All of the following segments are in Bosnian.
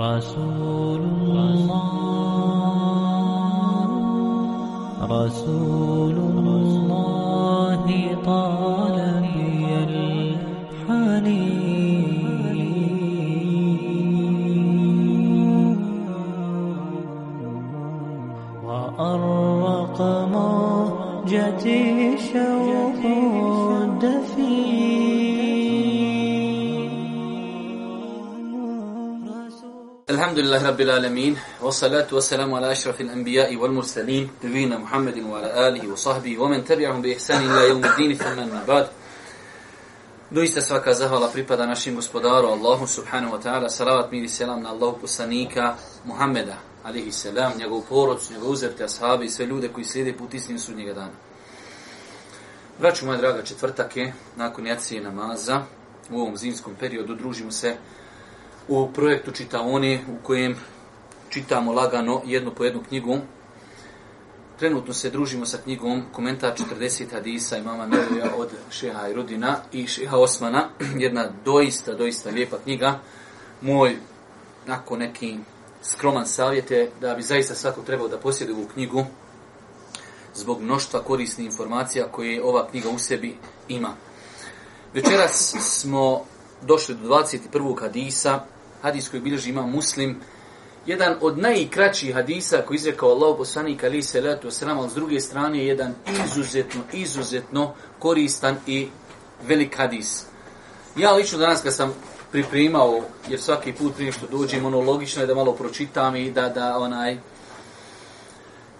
رسول الله رسول الله طال بي الحنين وأرق موجة شوق Alhamdulillah Rabbil Alamin, wa salatu wa salamu ala ashrafil anbiya i wal mursalin, divina Muhammedin wa ala alihi wa sahbihi, wa men tabi'ahum bi ihsani ila jevmi dini, thaman na bad. Doista svaka zahvala pripada našim gospodaru, Allahu subhanahu wa ta'ala, salavat mir i selam na Allahu kusanika Muhammeda, alihi selam, njegov poroc, njegov uzer, te ashabi, sve ljude koji slijede put istinu sudnjega dana. Vraću, moja draga, četvrtak je, nakon jacije namaza, u ovom zimskom periodu, družimo se u projektu Čitaoni u kojem čitamo lagano jednu po jednu knjigu. Trenutno se družimo sa knjigom Komentar 40 Hadisa i Mama Nevoja od Šeha Irudina i Šeha Osmana. Jedna doista, doista lijepa knjiga. Moj, nakon neki skroman savjet je da bi zaista svako trebao da posjede ovu knjigu zbog mnoštva korisnih informacija koje ova knjiga u sebi ima. Večeras smo došli do 21. hadisa, hadis koji bilježi ima muslim, jedan od najkraćih hadisa koji izrekao Allah poslanik ali se letu sram, s druge strane je jedan izuzetno, izuzetno koristan i velik hadis. Ja lično danas kad sam pripremao, jer svaki put prije što dođem, ono logično je da malo pročitam i da, da onaj,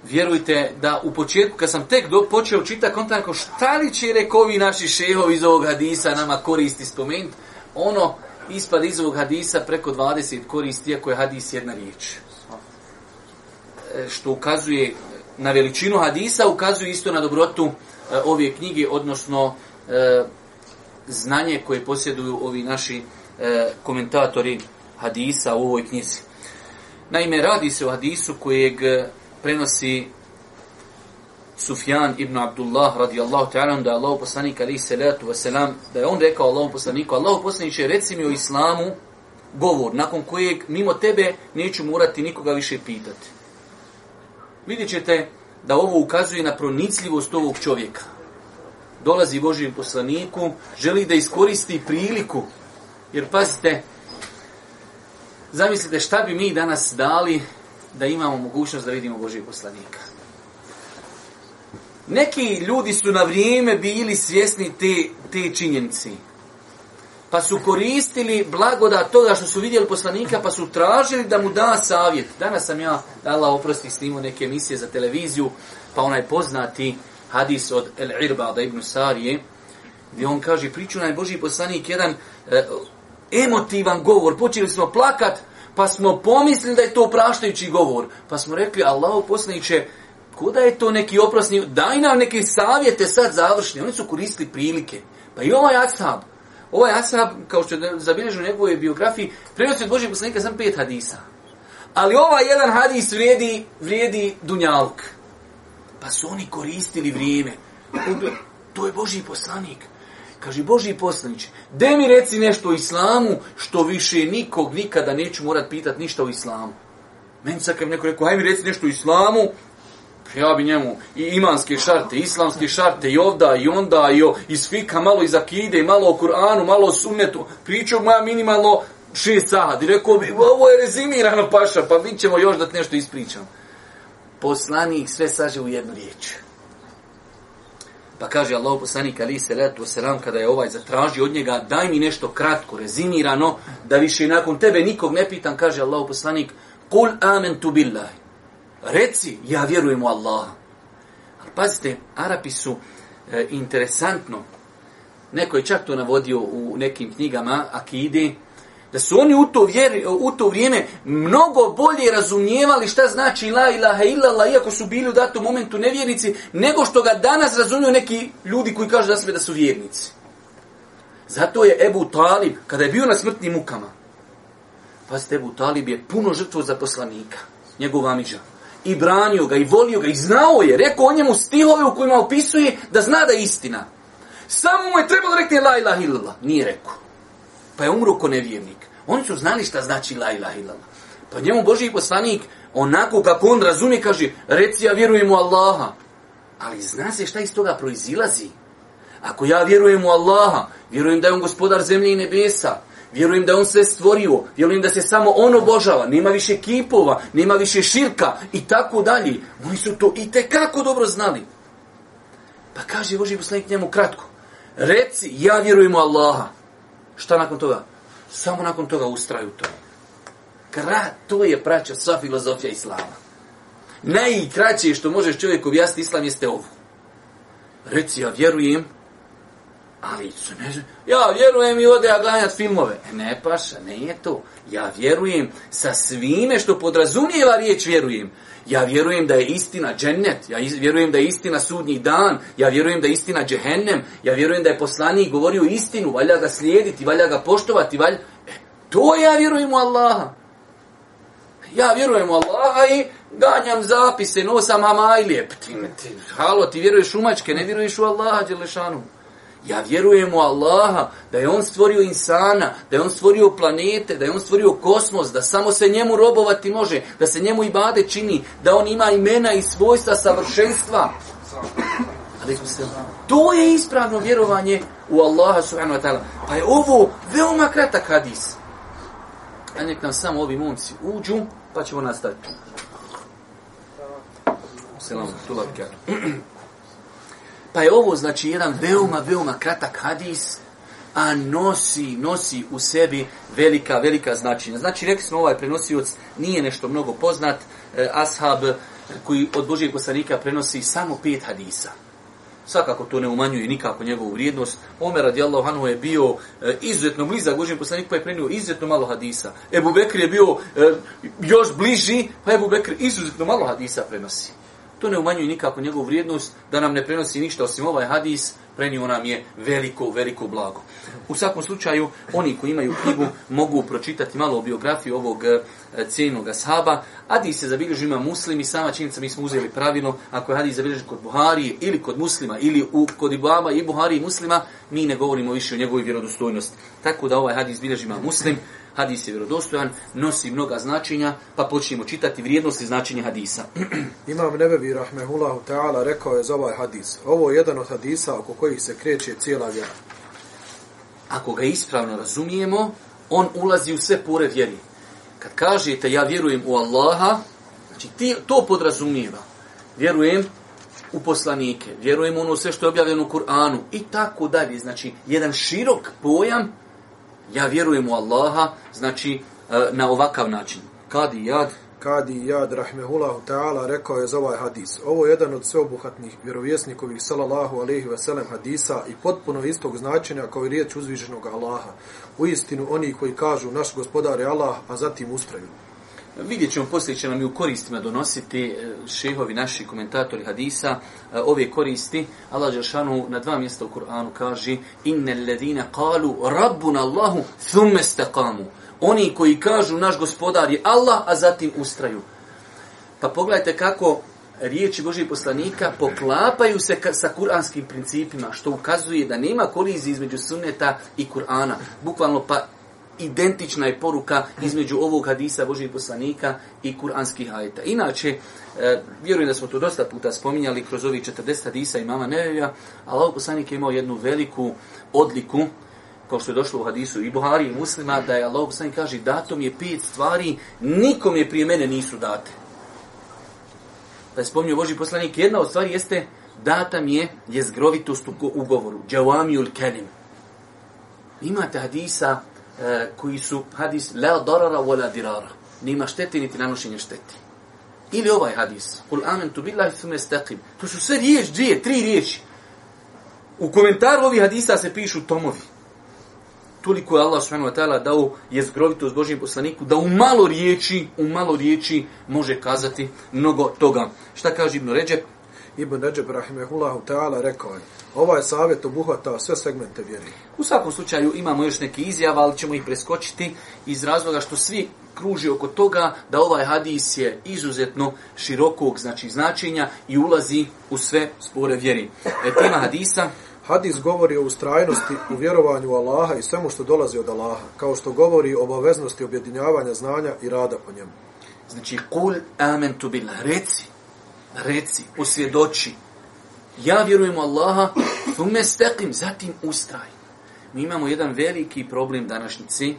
vjerujte da u početku, kad sam tek do, počeo čitati, on tako šta li će rekovi naši šehovi iz ovog hadisa nama koristi spomenuti, ono ispada iz ovog hadisa preko 20 koristi, iako je hadis jedna riječ. E, što ukazuje na veličinu hadisa, ukazuje isto na dobrotu e, ove knjige, odnosno e, znanje koje posjeduju ovi naši komentatori hadisa u ovoj knjizi. Naime, radi se o hadisu kojeg prenosi Sufjan ibn Abdullah radijallahu ta'ala da Allahu poslanik ali salatu ve selam da je on rekao Allahu poslaniku Allahu poslanice reci mi o islamu govor nakon kojeg mimo tebe neću morati nikoga više pitati. Vidjet ćete da ovo ukazuje na pronicljivost ovog čovjeka. Dolazi Božijem poslaniku, želi da iskoristi priliku. Jer pazite, zamislite šta bi mi danas dali da imamo mogućnost da vidimo Božijeg poslanika neki ljudi su na vrijeme bili svjesni te, te činjenci. Pa su koristili blagoda toga što su vidjeli poslanika, pa su tražili da mu da savjet. Danas sam ja, dala oprosti, snimu neke emisije za televiziju, pa onaj poznati hadis od El Irba, da Ibn Sarije, gdje on kaže, priču naj Boži poslanik, jedan e, emotivan govor, počeli smo plakat, pa smo pomislili da je to opraštajući govor. Pa smo rekli, Allahu poslaniće, Kuda je to neki oprosni? Daj nam neke savjete sad završni. Oni su koristili prilike. Pa i ovaj ashab. Ovaj ashab, kao što je zabilježen u njegovoj biografiji, prenosi od Božeg poslanika sam pet hadisa. Ali ovaj jedan hadis vrijedi, vrijedi dunjalk. Pa su oni koristili vrijeme. To je Boži poslanik. Kaže, Boži poslanić, de mi reci nešto o islamu, što više nikog nikada neću morat pitat ništa o islamu. Meni sad kad neko rekao, hajde mi reci nešto o islamu, Ja bi njemu i imanske šarte, islamske šarte, i ovda, i onda, i o, iz fika, malo iz akide, malo o Kur'anu, malo o sunnetu. Pričao bi minimalno šest sad. I rekao bi, ovo je rezimirano, paša, pa vidit ćemo još da te nešto ispričam. Poslanik sve saže u jednu riječ. Pa kaže Allah poslanik Ali se letu selam kada je ovaj zatraži od njega daj mi nešto kratko rezimirano da više nakon tebe nikog ne pitam kaže Allah poslanik kul amen tu billahi Reci, ja vjerujem u Allaha. Ali pazite, Arapi su e, interesantno. Neko je čak to navodio u nekim knjigama, Akide, da su oni u to, vjeri, u to vrijeme mnogo bolje razumijevali šta znači la ilaha illallah, iako su bili u datom momentu nevjernici, nego što ga danas razumiju neki ljudi koji kažu za sebe da su vjernici. Zato je Ebu Talib, kada je bio na smrtnim mukama, pazite, Ebu Talib je puno žrtvo za poslanika, njegov amiđan i branio ga i volio ga i znao je, rekao o njemu stihove u kojima opisuje da zna da je istina. Samo mu je trebalo rekti la ilaha illallah, nije rekao. Pa je umro ko nevjernik. Oni su znali šta znači la ilaha illallah. Pa njemu Boži poslanik, onako kako on razumije, kaže, reci ja vjerujem u Allaha. Ali zna se šta iz toga proizilazi. Ako ja vjerujem u Allaha, vjerujem da je on gospodar zemlje i nebesa, Vjerujem da on sve stvorio, vjerujem da se samo on obožava, nema više kipova, nema više širka i tako dalje. Oni su to i tekako dobro znali. Pa kaže Boži poslanik njemu kratko, reci ja vjerujem u Allaha. Šta nakon toga? Samo nakon toga ustraju to. Krat, to je praća sva filozofija Islama. Najkraće što možeš čovjeku objasniti Islam jeste ovo. Reci ja vjerujem u Ali su ne znam, ja vjerujem i ode ja gledat filmove. E ne paša, ne je to. Ja vjerujem sa svime što podrazumijeva riječ vjerujem. Ja vjerujem da je istina džennet, ja vjerujem da je istina sudnji dan, ja vjerujem da je istina džehennem, ja vjerujem da je poslanik govorio istinu, valja ga slijediti, valja ga poštovati, valja... E, to ja vjerujem u Allaha. Ja vjerujem u Allaha i ganjam zapise, no sam amajlije. Halo, ti vjeruješ u mačke, ne vjeruješ u Allaha, Đelešanu. Halo, Ja vjerujem u Allaha, da je On stvorio insana, da je On stvorio planete, da je On stvorio kosmos, da samo se njemu robovati može, da se njemu i bade čini, da On ima imena i svojstva savršenstva. Ali se, to je ispravno vjerovanje u Allaha subhanahu wa ta'ala. Pa je ovo veoma kratak hadis. A nek nam samo ovi momci uđu, pa ćemo nastaviti. Selam, tu lakar. Pa je ovo znači jedan veoma, veoma kratak hadis, a nosi, nosi u sebi velika, velika značina. Znači, rekli smo, ovaj prenosioc nije nešto mnogo poznat, eh, ashab koji od Božijeg poslanika prenosi samo pet hadisa. Svakako to ne umanjuje nikako njegovu vrijednost. Omer radijallahu anhu je bio e, izuzetno blizak Božijem poslaniku pa je prenio izuzetno malo hadisa. Ebu Bekr je bio e, još bliži pa Ebu Bekr izuzetno malo hadisa prenosi to ne umanjuje nikako njegovu vrijednost, da nam ne prenosi ništa osim ovaj hadis, prenio nam je veliko, veliko blago. U svakom slučaju, oni koji imaju knjigu mogu pročitati malo o biografiji ovog e, cijenog ashaba. Hadis je zabilježen ima muslim i sama činjenica mi smo uzeli pravilo, ako je hadis zabilježen kod Buhari ili kod muslima, ili u, kod Ibuaba i Buhari i muslima, mi ne govorimo više o njegovoj vjerodostojnosti. Tako da ovaj hadis zabilježen ima muslim, hadis je vjerodostojan, nosi mnoga značenja, pa počnemo čitati vrijednosti značenja hadisa. Imam Nebevi Rahmehullahu Teala rekao je za ovaj hadis. Ovo je jedan od hadisa oko kojih se kreće cijela vjera. Ako ga ispravno razumijemo, on ulazi u sve pore vjeri. Kad kažete ja vjerujem u Allaha, znači ti to podrazumijeva. Vjerujem u poslanike, vjerujem u ono sve što je objavljeno u Kur'anu i tako dalje. Znači, jedan širok pojam ja vjerujem u Allaha, znači e, na ovakav način. Kadi jad? Kadi jad, rahmehullahu ta'ala, rekao je za ovaj hadis. Ovo je jedan od sveobuhatnih vjerovjesnikovih, salallahu alaihi veselem, hadisa i potpuno istog značenja kao i riječ uzviženog Allaha. U istinu, oni koji kažu naš gospodar je Allah, a zatim ustraju. Vidjet ćemo poslije će nam i u koristima donositi e, šehovi, naši komentatori hadisa, e, ove koristi. Allah Đeršanu na dva mjesta u Kur'anu kaže Inne ledine kalu rabbun Allahu thumme stakamu. Oni koji kažu naš gospodar je Allah, a zatim ustraju. Pa pogledajte kako riječi Božih poslanika poklapaju se ka, sa kuranskim principima, što ukazuje da nema kolizi između sunneta i Kur'ana. Bukvalno pa identična je poruka između ovog hadisa Božih poslanika i kuranskih hajeta. Inače, e, vjerujem da smo to dosta puta spominjali kroz ovih 40 hadisa i mama Nevevja, ali ovog poslanik je imao jednu veliku odliku kao što je došlo u hadisu i Buhari i muslima, da je Allah poslanik kaže datom je pet stvari, nikom je prije mene nisu date. Pa je spomnio Boži poslanik, jedna od stvari jeste data mi je jezgrovitost u ugovoru, džavamiul kelim. Imate hadisa E, koji su hadis la darara wa la dirara. Nima šteti niti nanošenje šteti. Ili ovaj hadis. Kul amentu billahi sume stakim. To su sve riječ, dvije, tri riječi. U komentaru ovih hadisa se pišu tomovi. Toliko je Allah subhanahu wa ta'ala dao je zgrovitost Božijem poslaniku da u malo riječi, u malo riječi može kazati mnogo toga. Šta kaže Ibn Ređep? Ibn Ređeb Rahimehullahu Teala rekao je, ovaj savjet obuhvatao sve segmente vjeri. U svakom slučaju imamo još neke izjave, ali ćemo ih preskočiti iz razloga što svi kruži oko toga da ovaj hadis je izuzetno širokog znači značenja i ulazi u sve spore vjeri. E, tema hadisa... Hadis govori o ustrajnosti u vjerovanju Allaha i svemu što dolazi od Allaha, kao što govori o obaveznosti objedinjavanja znanja i rada po njemu. Znači, kul amen tu bil, reci, reci, posvjedoči. Ja vjerujem u Allaha, fume steklim, zatim ustraj. Mi imamo jedan veliki problem današnjici,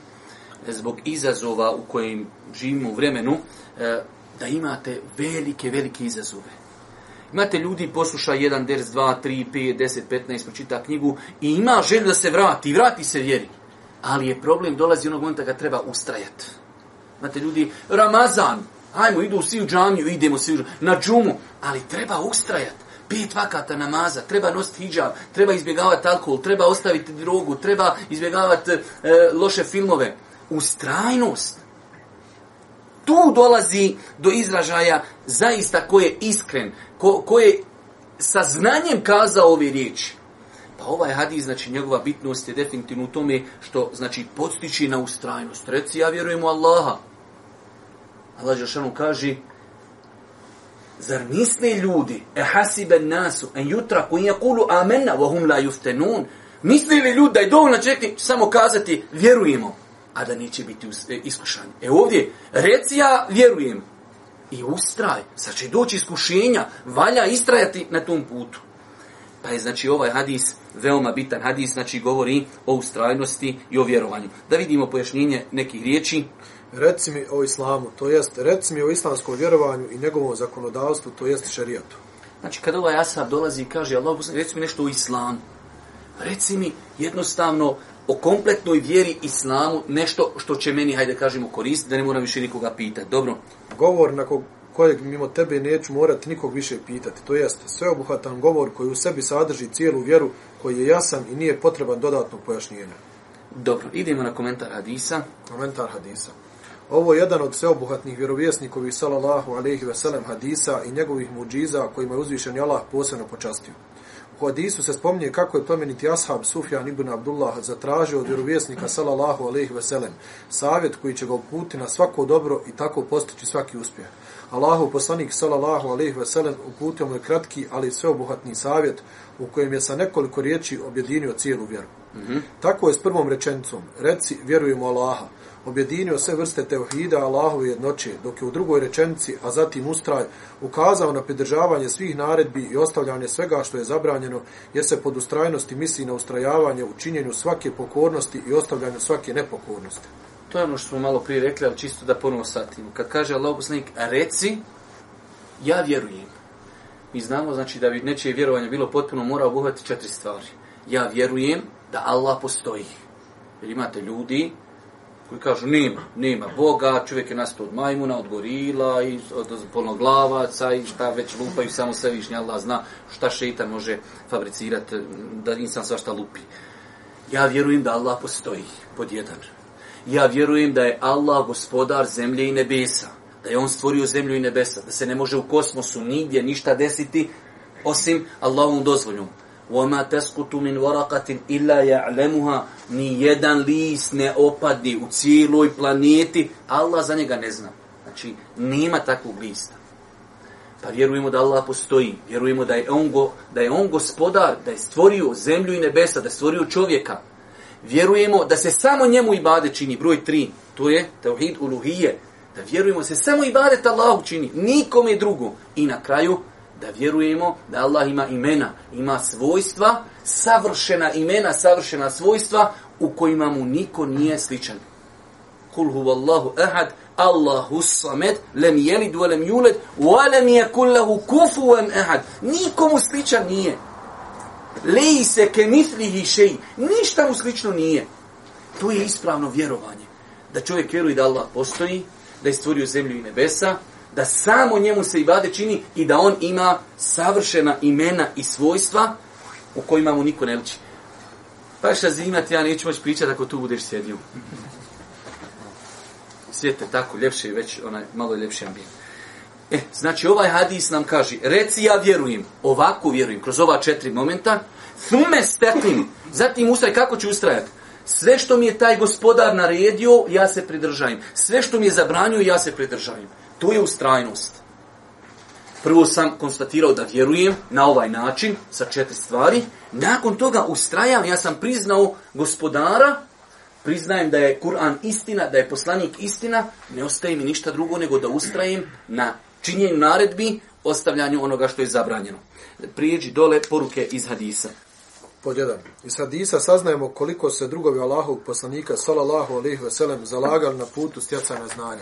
da e, zbog izazova u kojim živimo u vremenu, e, da imate velike, velike izazove. Imate ljudi posluša jedan ders, dva, tri, pet, deset, petnaest, pročita knjigu i ima želju da se vrati, i vrati se vjeri. Ali je problem, dolazi onog momenta kad treba ustrajati. Imate ljudi, Ramazan, Ajmo, idu svi u džamiju, idemo svi u džamiju. Na džumu, ali treba ustrajat. Pet vakata namaza, treba nositi hijab, treba izbjegavati alkohol, treba ostaviti drogu, treba izbjegavati e, loše filmove. Ustrajnost. Tu dolazi do izražaja zaista ko je iskren, ko, ko je sa znanjem kazao ove riječi. Pa ovaj hadis, znači njegova bitnost je definitivno u tome što znači podstiči na ustrajnost. Reci, ja vjerujem u Allaha, Allah Žešanu kaže Zar misle ljudi e hasibe nasu en jutra kun jekulu amena vahum la juftenun Misli li ljudi da je dovoljno čekati samo kazati vjerujemo a da neće biti e, iskušani. E ovdje, reci ja vjerujem i ustraj, sad će doći iskušenja, valja istrajati na tom putu. Pa je znači ovaj hadis veoma bitan hadis, znači govori o ustrajnosti i o vjerovanju. Da vidimo pojašnjenje nekih riječi. Uh, reci mi o islamu, to jest reci mi o islamskom vjerovanju i njegovom zakonodavstvu, to jest šerijatu. Znači, kada ovaj asab dolazi i kaže, Allah, reci mi nešto o islamu, reci mi jednostavno o kompletnoj vjeri islamu nešto što će meni, hajde kažemo, koristiti, da ne moram više nikoga pitati, dobro? Govor na kojeg mimo tebe neću morati nikog više pitati, to jest sveobuhatan govor koji u sebi sadrži cijelu vjeru, koji je jasan i nije potreban dodatno pojašnjenje. Dobro, idemo na komentar Hadisa. Komentar Hadisa. Ovo je jedan od sveobuhatnih vjerovjesnikovi sallallahu alejhi ve sellem hadisa i njegovih mudžiza kojima je uzvišeni Allah posebno počastio. U hadisu se spominje kako je plemeniti ashab Sufjan ibn Abdullah zatražio od vjerovjesnika sallallahu alejhi ve sellem savjet koji će ga uputiti na svako dobro i tako postići svaki uspjeh. Allahu poslanik sallallahu alejhi ve sellem uputio mu je kratki ali sveobuhatni savjet u kojem je sa nekoliko riječi objedinio cijelu vjeru. Mm -hmm. Tako je s prvom rečenicom, reci vjerujemo Allaha, objedinio sve vrste teohida Allahove jednoće, dok je u drugoj rečenici, a zatim ustraj, ukazao na pridržavanje svih naredbi i ostavljanje svega što je zabranjeno, jer se pod ustrajnosti misli na ustrajavanje u činjenju svake pokornosti i ostavljanju svake nepokornosti. To je ono što smo malo prije rekli, ali čisto da ponovo satimo. Kad kaže Allah poslanik, reci, ja vjerujem. Mi znamo, znači, da bi nečije vjerovanje bilo potpuno mora obuhvati četiri stvari. Ja vjerujem da Allah postoji. Jer imate ljudi koji kažu nema, nema Boga, čovjek je nastao od majmuna, od gorila, i od polnoglavaca i šta već lupaju, samo svevišnji Allah zna šta šeitan može fabricirati, eh, da insan svašta lupi. Ja vjerujem da Allah postoji, pod jedan. Ja vjerujem da je Allah gospodar zemlje i nebesa, da je On stvorio zemlju i nebesa, da se ne može u kosmosu nigdje ništa desiti, osim Allahom dozvoljom. وَمَا تَسْقُتُ مِنْ وَرَقَةٍ إِلَّا يَعْلَمُهَا Ni jedan list ne opadni u cijeloj planeti, Allah za njega ne zna. Znači, nema takvog lista. Pa vjerujemo da Allah postoji, vjerujemo da je, on go, da je on gospodar, da je stvorio zemlju i nebesa, da je stvorio čovjeka. Vjerujemo da se samo njemu i bade čini, broj tri, to je tauhid uluhije. Da vjerujemo da se samo i bade ta čini, nikome drugu. I na kraju, da vjerujemo da Allah ima imena, ima svojstva, savršena imena, savršena svojstva u kojima mu niko nije sličan. Kul huwa Allahu ahad, Allahu samed, lem jelid, lem juled, wa lem je kullahu kufuan ahad. Nikomu sličan nije. Leji se ke mitlihi šeji. Ništa mu slično nije. To je ispravno vjerovanje. Da čovjek vjeruje da Allah postoji, da je stvorio zemlju i nebesa, da samo njemu se ibade čini i da on ima savršena imena i svojstva u kojima mu niko ne liči. Pa šta zimati, ja neću moći pričati ako tu budeš sjedio. Sjete tako, ljepše je već, onaj, malo je ljepši ambijent. E, znači ovaj hadis nam kaže, reci ja vjerujem, ovako vjerujem, kroz ova četiri momenta, thume stetim, zatim ustaj, kako ću ustrajati? Sve što mi je taj gospodar naredio, ja se pridržajem. Sve što mi je zabranio, ja se pridržajem to je ustrajnost. Prvo sam konstatirao da vjerujem na ovaj način, sa četiri stvari. Nakon toga ustrajam, ja sam priznao gospodara, priznajem da je Kur'an istina, da je poslanik istina, ne ostaje mi ništa drugo nego da ustrajem na činjenju naredbi, ostavljanju onoga što je zabranjeno. Prijeđi dole poruke iz hadisa. Pod jedan. Iz hadisa saznajemo koliko se drugovi Allahovog poslanika, salallahu alihi veselem, zalagali na putu stjecana znanja.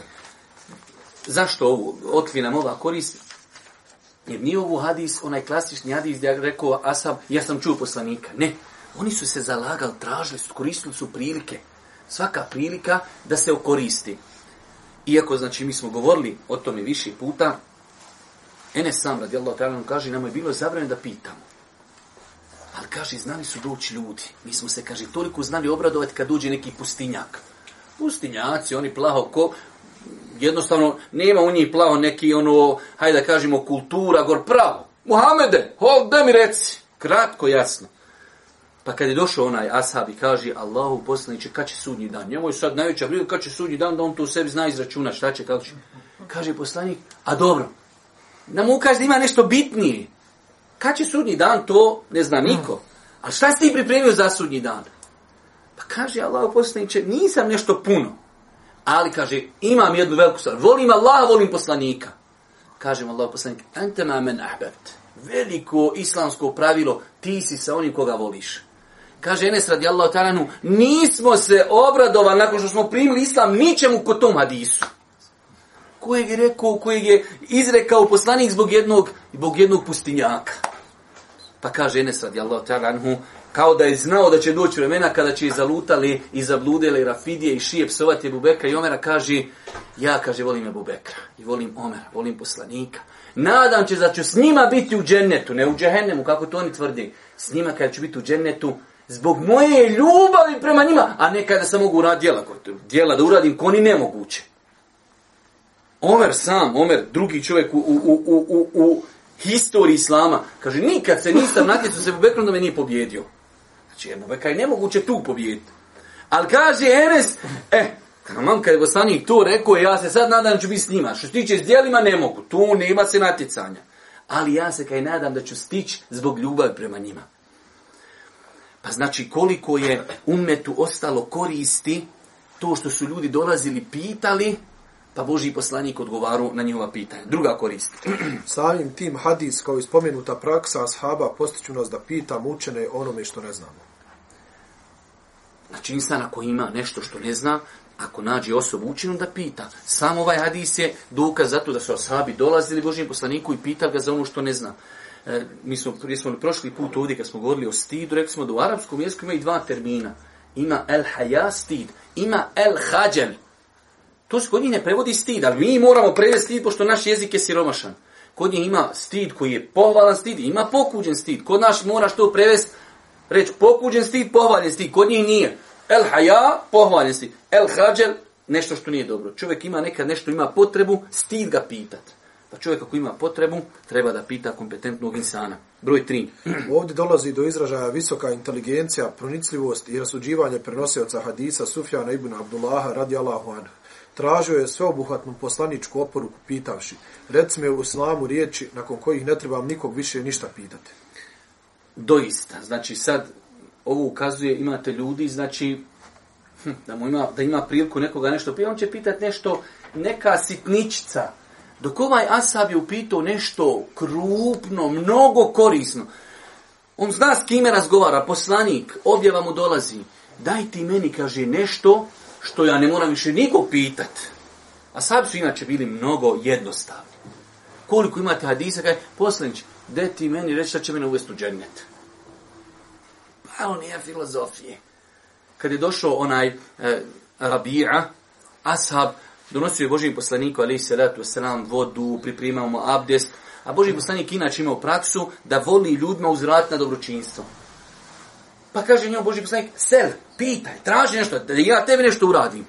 Zašto ovo? Otkri nam ova korist. Jer nije ovu hadis, onaj klasični hadis gdje ja rekao Asab, ja sam čuo poslanika. Ne. Oni su se zalagali, tražili, su, koristili su prilike. Svaka prilika da se okoristi. Iako, znači, mi smo govorili o tome više puta, Enes sam, radi Allah, nam kaže, nam je bilo zabranjeno da pitamo. Ali kaže, znali su doći ljudi. Mi smo se, kaže, toliko znali obradovati kad uđe neki pustinjak. Pustinjaci, oni plaho ko, jednostavno nema u njih plavo neki ono, hajde da kažemo, kultura, gor pravo. Muhammede, hold, da mi reci. Kratko, jasno. Pa kad je došao onaj ashab i kaže Allahu poslaniče, kad će sudnji dan? Njemu je sad najveća briga, kad će sudnji dan, da on to u sebi zna izračuna, šta će, kako će. Kaže poslanik, a dobro, nam ukaže da ima nešto bitnije. Kad će sudnji dan, to ne zna niko. Ali šta si ti pripremio za sudnji dan? Pa kaže Allahu poslaniče, nisam nešto puno. Ali kaže, imam jednu veliku stvar. Volim Allaha, volim poslanika. Kažem Allah poslanik, ente ma men ahbebt. Veliko islamsko pravilo, ti si sa onim koga voliš. Kaže Enes radi Allah taranu, nismo se obradovali nakon što smo primili islam ničemu kod tom hadisu. Kojeg je rekao, kojeg je izrekao poslanik zbog jednog, zbog jednog pustinjaka. Pa kaže Enes radi Allah taranu, kao da je znao da će doći vremena kada će i zalutali i zabludeli Rafidije i šije psovati Bubekra i Omera kaže, ja kaže volim je Bubekra i volim Omera, volim poslanika. Nadam će da ću s njima biti u džennetu, ne u džehennemu, kako to oni tvrdi. S njima kada ću biti u džennetu, zbog moje ljubavi prema njima, a ne kada sam mogu uraditi djela, djela da uradim, ko oni nemoguće. Omer sam, Omer, drugi čovjek u, u, u, u, u historiji islama, kaže, nikad se nisam natjecu se Bubekrom da me nije pobjedio znači Ebu Bekra ovaj, je nemoguće tu pobijeti. Ali kaže Enes, e, eh, taman kad je poslanik to rekao, ja se sad nadam da ću biti s njima. Što se tiče s dijelima, ne mogu, tu nema se natjecanja. Ali ja se kaj nadam da ću stići zbog ljubavi prema njima. Pa znači koliko je umetu ostalo koristi to što su ljudi dolazili pitali, pa Boži poslanik odgovaru na njihova pitanja. Druga korist. Samim tim hadis kao i spomenuta praksa ashaba postiću nas da pitam učene onome što ne znamo. Znači insan ako ima nešto što ne zna, ako nađe osobu učinu da pita. Samo ovaj hadis je dokaz zato da su osabi dolazili Božijem poslaniku i pita ga za ono što ne zna. E, mi smo, smo prošli put ovdje kad smo govorili o stidu, rekli smo da u arapskom jeziku ima i dva termina. Ima el haja stid, ima el hađel. To se kod njih ne prevodi stid, ali mi moramo prevesti stid pošto naš jezik je siromašan. Kod njih ima stid koji je pohvalan stid, ima pokuđen stid. Kod naš mora što prevesti reći pokuđen si, pohvaljen si, kod njih nije. El haja, pohvaljen si. El hađel, nešto što nije dobro. Čovjek ima nekad nešto, ima potrebu, stid ga pitat. Pa čovjek ako ima potrebu, treba da pita kompetentnog insana. Broj 3. Ovdje dolazi do izražaja visoka inteligencija, pronicljivost i rasuđivanje prenosioca hadisa Sufjana ibn Abdullaha radi Allahu anhu. Tražio je sveobuhvatnu poslaničku oporuku pitavši. Reci mi u islamu riječi nakon kojih ne trebam nikog više ništa pitati doista. Znači sad ovo ukazuje imate ljudi, znači hm, da mu ima da ima priliku nekoga nešto pije, on će pitati nešto neka sitničica. Dok ovaj asab je upitao nešto krupno, mnogo korisno, on zna s kime razgovara, poslanik, objava mu dolazi, daj ti meni, kaže, nešto što ja ne moram više nikog pitat. A sad su inače bili mnogo jednostavni. Koliko imate hadisa, kaže, poslanić, daj ti meni reći da će mene uvesti u džennet malo nije filozofije. Kad je došao onaj e, rabija, ashab, donosio je Boži poslaniku, ali se letu, selam, vodu, pripremao mu abdest, a Boži poslanik inače imao praksu da voli ljudima uzvrat na dobročinstvo. Pa kaže njom Boži poslanik, sel, pitaj, traži nešto, da ja tebi nešto uradim.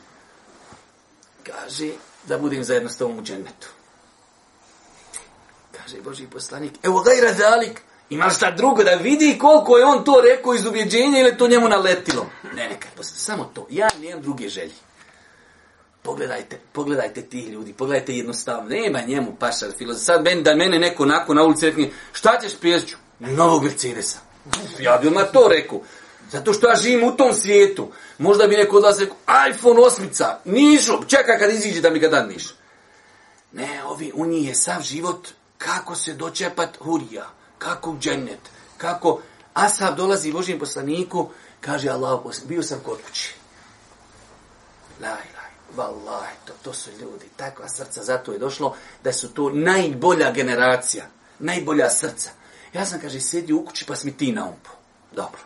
Kaže, da budem zajedno s tobom u džennetu. Kaže Boži poslanik, evo gajra dalik, da Ima šta drugo, da vidi koliko je on to rekao iz uvjeđenja ili to njemu naletilo. Ne, ne, kaj, samo to. Ja nemam druge želje. Pogledajte, pogledajte ti ljudi, pogledajte jednostavno. Nema njemu paša filozof. Sad ben, da mene neko nakon na ulici rekne, šta ćeš pješću? Novog Mercedesa. Ja bi odmah to rekao. Zato što ja živim u tom svijetu. Možda bi neko od vas rekao, iPhone osmica, nišu, čekaj kad iziđe da mi ga dadniš. Ne, ovi, u njih je sav život kako se dočepat hurija kako u džennet, kako Asab dolazi Božijem poslaniku, kaže Allah, bio sam kod kući. Laj, laj, vallaj, to, to su ljudi, takva srca, zato je došlo da su to najbolja generacija, najbolja srca. Ja sam, kaže, sedio u kući, pa smi ti naumpo. Dobro.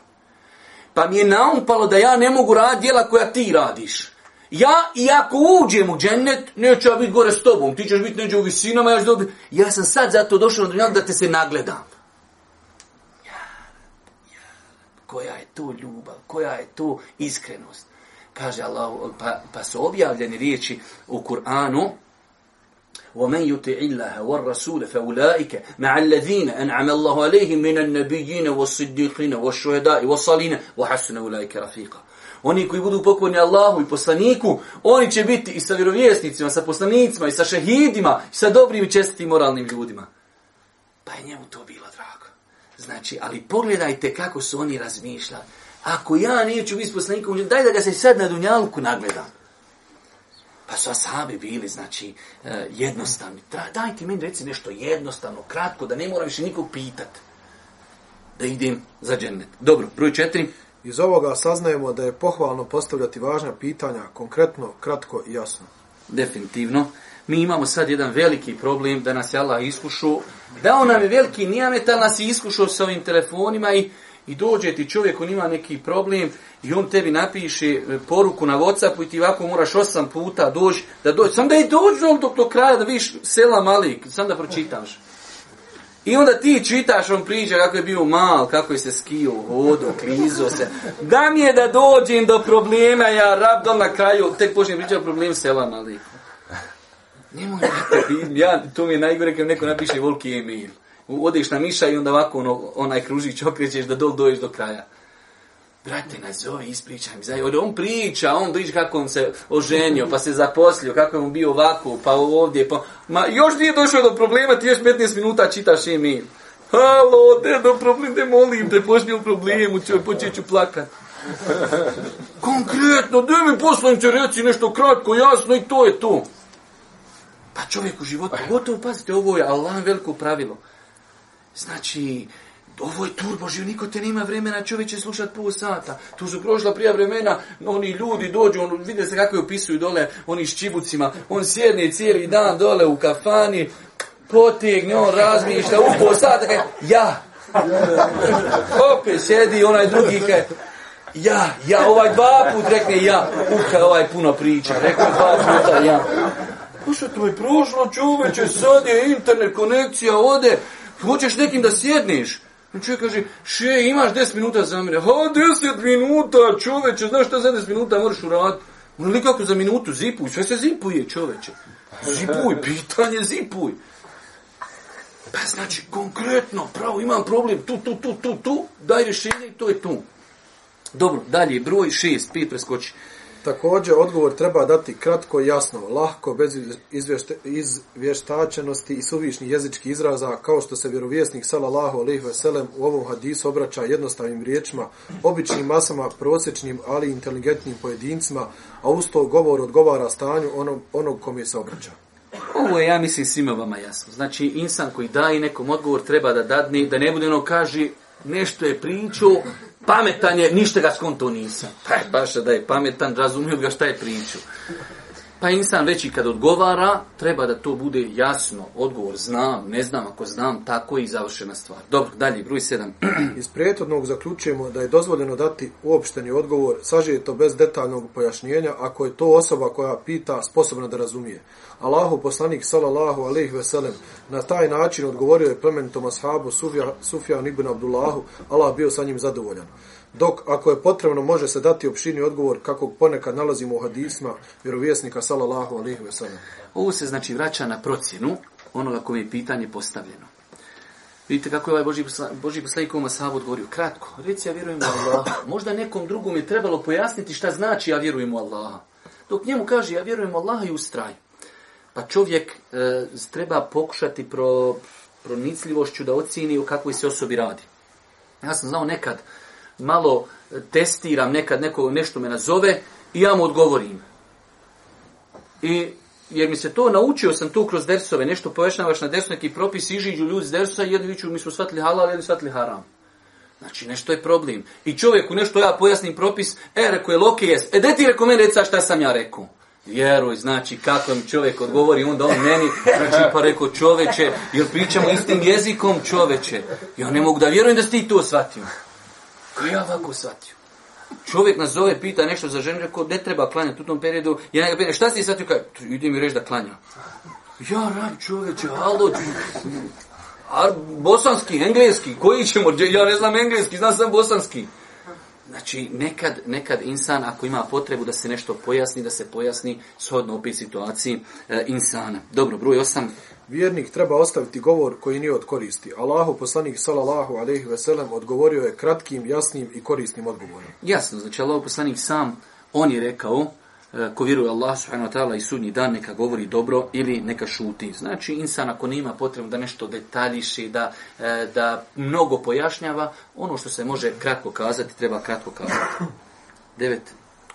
Pa mi je naumpalo da ja ne mogu raditi djela koja ti radiš. Ja, iako uđem u džennet, neću ja biti gore s tobom. Ti ćeš biti neđe u visinama, ja ću dobiti. Ja sam sad zato došao na dunjak da te se nagledam. koja je to ljubav, koja je to iskrenost. Kaže Allah, pa, pa su objavljeni riječi u Kur'anu, ومن يطع الله والرسول فاولئك مع الذين انعم الله عليهم من النبيين والصديقين والشهداء والصالحين وحسن اولئك رفيقا oni koji budu pokorni Allahu i poslaniku oni će biti i sa vjerovjesnicima sa poslanicima i sa šehidima i sa dobrim i čestitim moralnim ljudima pa je njemu to bilo Znači, ali pogledajte kako su oni razmišljali. Ako ja neću biti poslanikom, daj da ga se sad na dunjalku nagleda. Pa su asabi bili, znači, e, jednostavni. Da, daj ti meni reci nešto jednostavno, kratko, da ne moram više nikog pitat. Da idem za džennet. Dobro, broj četiri. Iz ovoga saznajemo da je pohvalno postavljati važna pitanja, konkretno, kratko i jasno. Definitivno. Definitivno mi imamo sad jedan veliki problem da nas je Allah iskušao. Dao nam je veliki nijamet, ali nas je iskušao sa ovim telefonima i, i dođe ti čovjek, on ima neki problem i on tebi napiše e, poruku na Whatsappu i ti ovako moraš osam puta doći da dođi. Sam da je dođi do, do, do kraja da viš sela malik, sam da pročitaš. I onda ti čitaš, on priđa kako je bio mal, kako je se skio, hodo, krizo se. Da mi je da dođem do problema, ja rab na kraju, tek počnem pričati o problemu sela malik. Nemoj neko, ja, to mi je najgore kad neko napiše volki e-mail. Odeš na miša i onda ovako ono, onaj kružić okrećeš da dol doješ do kraja. Brate, nazove, ispričaj mi. Zaj, on priča, on priča kako on se oženio, pa se zaposlio, kako je on bio ovako, pa ovdje, pa... Ma, još nije došao do problema, ti još 15 minuta čitaš e-mail. Halo, te do problem, te molim te, počni u problemu, ću, počet ću plakat. Konkretno, da mi poslanče reci nešto kratko, jasno i to je to. Pa čovjek u životu, pa gotovo, pazite, ovo je Allah veliko pravilo. Znači, ovo je turbo živ, niko te nema vremena, čovjek će slušat pol sata. Tu su prošla prija vremena, oni ljudi dođu, on, vide se kako je opisuju dole, oni s čibucima, on sjedne cijeli dan dole u kafani, potegne, on razmišlja, u pol sata, kaj, ja. Opet sjedi onaj drugi, kaj, ja, ja, ovaj dva put rekne ja, uh, kaj, ovaj puno priča, rekao dva puta ja. Kuša, to je prošlo čoveče, sad je internet, konekcija, ode, hoćeš nekim da sjedneš. Znači, čovjek kaže, še, imaš 10 minuta za mene. Ha, 10 minuta, čoveče, znaš šta za 10 minuta moraš uraditi? Ono li kako za minutu, zipuj, sve se zipuje, čoveče. Zipuj, pitanje, zipuj. Pa znači, konkretno, pravo, imam problem, tu, tu, tu, tu, tu, daj rješenje i to je tu. Dobro, dalje, broj 6, 5 preskoči. Uh, Također, odgovor treba dati kratko, jasno, lahko, bez izvještačenosti i suvišnih jezičkih izraza, kao što se vjerovjesnik salallahu alaihi veselem u ovom hadisu obraća jednostavnim riječima, običnim masama, prosječnim, ali inteligentnim pojedincima, a usto govor odgovara stanju onog, onog kome se obraća. Ovo je, ja mislim, svima vama jasno. Znači, insan koji daje nekom odgovor treba da dadne, da ne bude ono kaži, nešto je pričao, pametan je, ništa ga skonto nisam. Pa baš da je pametan, razumio ga šta je pričao. Pa insan već i kad odgovara, treba da to bude jasno. Odgovor znam, ne znam, ako znam, tako je i završena stvar. Dobro, dalje, broj sedam. Iz prijetodnog zaključujemo da je dozvoljeno dati uopšteni odgovor, sažije to bez detaljnog pojašnjenja, ako je to osoba koja pita sposobna da razumije. Allahu poslanik sallallahu alejhi ve sellem na taj način odgovorio je plemenitom ashabu Sufja, Sufjan ibn Abdullahu, Allah bio sa njim zadovoljan dok ako je potrebno može se dati opšini odgovor kakog ponekad nalazimo u hadisma vjerovjesnika sallallahu alejhi ve sellem. Ovo se znači vraća na procjenu onoga kome je pitanje postavljeno. Vidite kako je ovaj Boži, Boži poslanik ovom Asavu odgovorio. Kratko, reci ja vjerujem u Allaha. Možda nekom drugom je trebalo pojasniti šta znači ja vjerujem u Allaha. Dok njemu kaže ja vjerujem u Allaha i ustraj. Pa čovjek e, treba pokušati pro, pronicljivošću da ocini u kakvoj se osobi radi. Ja sam znao nekad, malo testiram nekad neko nešto me nazove i ja mu odgovorim. I jer mi se to naučio sam tu kroz dersove, nešto povešnavaš na dersu, neki propis, iziđu ljudi iz dersa i jedni viću, mi smo shvatili halal, jedni shvatili haram. Znači, nešto je problem. I čovjeku nešto ja pojasnim propis, e, reko je loke jes, e, de ti reko meni reca šta sam ja rekao. Vjeruj, znači, kako mi čovjek odgovori, onda on meni, znači, pa rekao čoveče, jer pričamo istim jezikom čoveče. Ja ne mogu da vjerujem da si ti to shvatio. Kao ja ovako shvatio. Čovjek nas zove, pita nešto za ženu, rekao, ne treba klanjati u tom periodu. Ja nekako pitan, šta si shvatio? Kao, idem i reći da klanjam. Ja rad čovječe, alo, Ar, bosanski, engleski, koji ćemo, ja ne znam engleski, znam sam bosanski. Znači, nekad, nekad insan, ako ima potrebu da se nešto pojasni, da se pojasni shodno opet situaciji e, insana. Dobro, broj Vjernik treba ostaviti govor koji nije od koristi. Allahu poslanik sallallahu alejhi ve sellem odgovorio je kratkim, jasnim i korisnim odgovorom. Jasno, znači Allahu poslanik sam on je rekao e, ko vjeruje Allah subhanahu wa ta'ala i sudnji dan neka govori dobro ili neka šuti. Znači insan ako nema potrebu da nešto detaljiši, da, e, da mnogo pojašnjava, ono što se može kratko kazati, treba kratko kazati. Devet.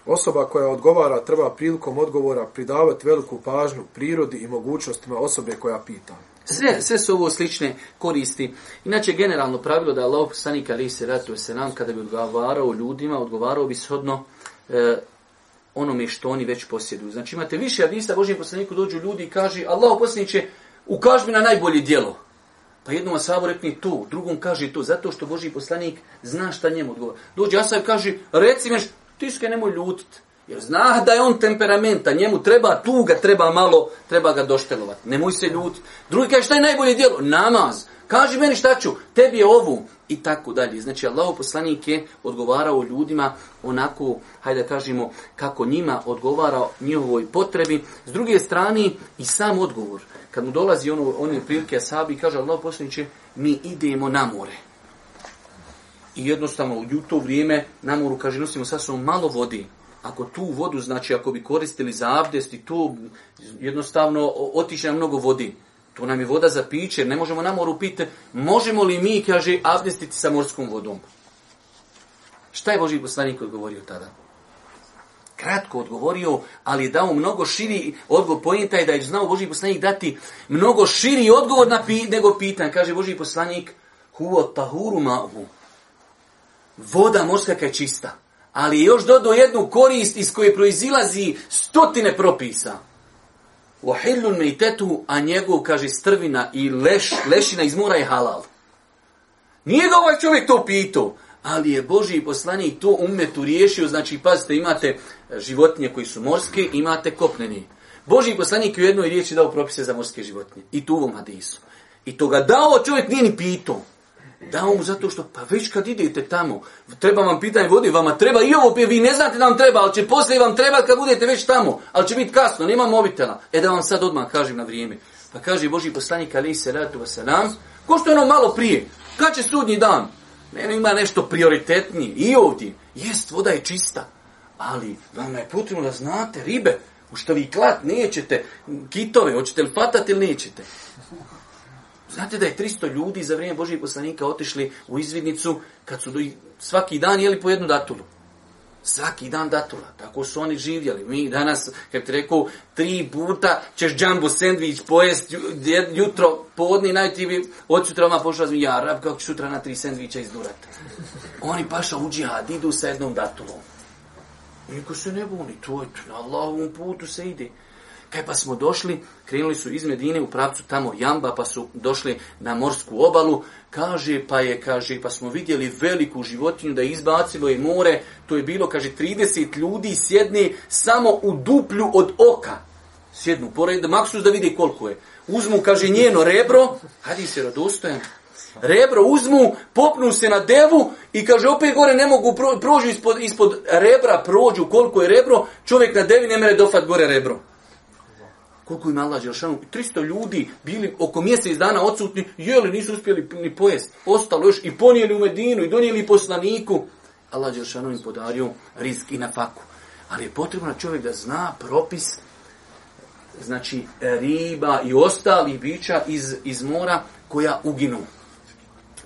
Osoba koja odgovara treba prilikom odgovora pridavati veliku pažnju prirodi i mogućnostima osobe koja pita. Sve, sve su ovo slične koristi. Inače, generalno pravilo da je Allah poslanik ali se ratuje se nam kada bi odgovarao ljudima, odgovarao bi shodno e, onome što oni već posjeduju. Znači imate više hadisa, Božijem poslaniku dođu ljudi i kaže Allah poslaniće, ukaži mi na najbolje dijelo. Pa jednom asabu rekne to, drugom kaže to, zato što Božiji poslanik zna šta njemu odgovara. Dođe asab i kaže, reci mi ti se nemoj ljutiti. Jer zna da je on temperamenta, njemu treba tuga, treba malo, treba ga doštelovati. Nemoj se ljut. Drugi kaže šta je najbolje djelo? Namaz. Kaži meni šta ću, tebi je ovu i tako dalje. Znači Allah poslanik je odgovarao ljudima onako, hajde da kažemo, kako njima odgovarao njihovoj potrebi. S druge strane i sam odgovor. Kad mu dolazi ono, one prilike sabi, kaže Allah poslanik mi idemo na more i jednostavno u to vrijeme na moru kaže nosimo sa sobom malo vodi. Ako tu vodu, znači ako bi koristili za abdest i to jednostavno otiče nam mnogo vodi. To nam je voda za piće, ne možemo na moru piti. Možemo li mi, kaže, abdestiti sa morskom vodom? Šta je Boži poslanik odgovorio tada? Kratko odgovorio, ali je dao mnogo širi odgovor. Pojenta je da je znao Boži poslanik dati mnogo širi odgovor na pi, nego pitan. Kaže Boži poslanik, huo tahuru ma'hu. Hu voda morska kad je čista. Ali je još dodao jednu korist iz koje proizilazi stotine propisa. Vahillun mejtetu, a njegov, kaže, strvina i leš, lešina iz mora je halal. Nije ga ovaj čovjek to pitao, ali je Boži poslanik to umetu riješio. Znači, pazite, imate e, životinje koji su morske, imate kopneni. Boži poslanik je u jednoj riječi dao propise za morske životinje. I tu u ovom hadisu. I to ga dao, čovjek nije ni pitao. Dao mu zato što, pa već kad idete tamo, treba vam pitanje vodi, vama treba i ovo pije, vi ne znate da vam treba, ali će poslije vam treba kad budete već tamo, ali će biti kasno, nema mobitela. E da vam sad odmah kažem na vrijeme. Pa kaže Boži poslanik Ali Isaratu Vasalam, ko što ono malo prije, kad će sudnji dan? Mene ima nešto prioritetnije i ovdje. Jest, voda je čista, ali vama je potrebno da znate ribe, u što vi klat nećete, kitove, hoćete li patati ili nećete. Znate da je 300 ljudi za vrijeme Božijeg poslanika otišli u izvidnicu kad su svaki dan jeli po jednu datulu. Svaki dan datula. Tako su oni živjeli. Mi danas, kad ti rekao, tri puta ćeš džambo sandvič pojest jutro, podni, najti bi od sutra vam pošla zmi, ja, rab, kako ću sutra na tri sandviča izdurati. Oni paša u džihad, idu sa jednom datulom. Niko se ne buni, to je, na Allahovom putu se ide. E pa smo došli, krenuli su iz Medine u pravcu tamo Jamba, pa su došli na morsku obalu. Kaže, pa je, kaže, pa smo vidjeli veliku životinju da je izbacilo je more. To je bilo, kaže, 30 ljudi sjedni samo u duplju od oka. Sjednu, pored maksus da vidi koliko je. Uzmu, kaže, njeno rebro, hadi se rodostojan, rebro uzmu, popnu se na devu i kaže opet gore ne mogu prođu ispod, ispod rebra, prođu koliko je rebro, čovjek na devi ne mere dofat gore rebro koliko ima Allah Želšanu, 300 ljudi bili oko mjesec dana odsutni, jeli nisu uspjeli ni pojest, ostalo još i ponijeli u Medinu i donijeli poslaniku. Allah Želšanu im podario risk i na faku. Ali je potrebno čovjek da zna propis znači riba i ostalih bića iz, iz mora koja uginu.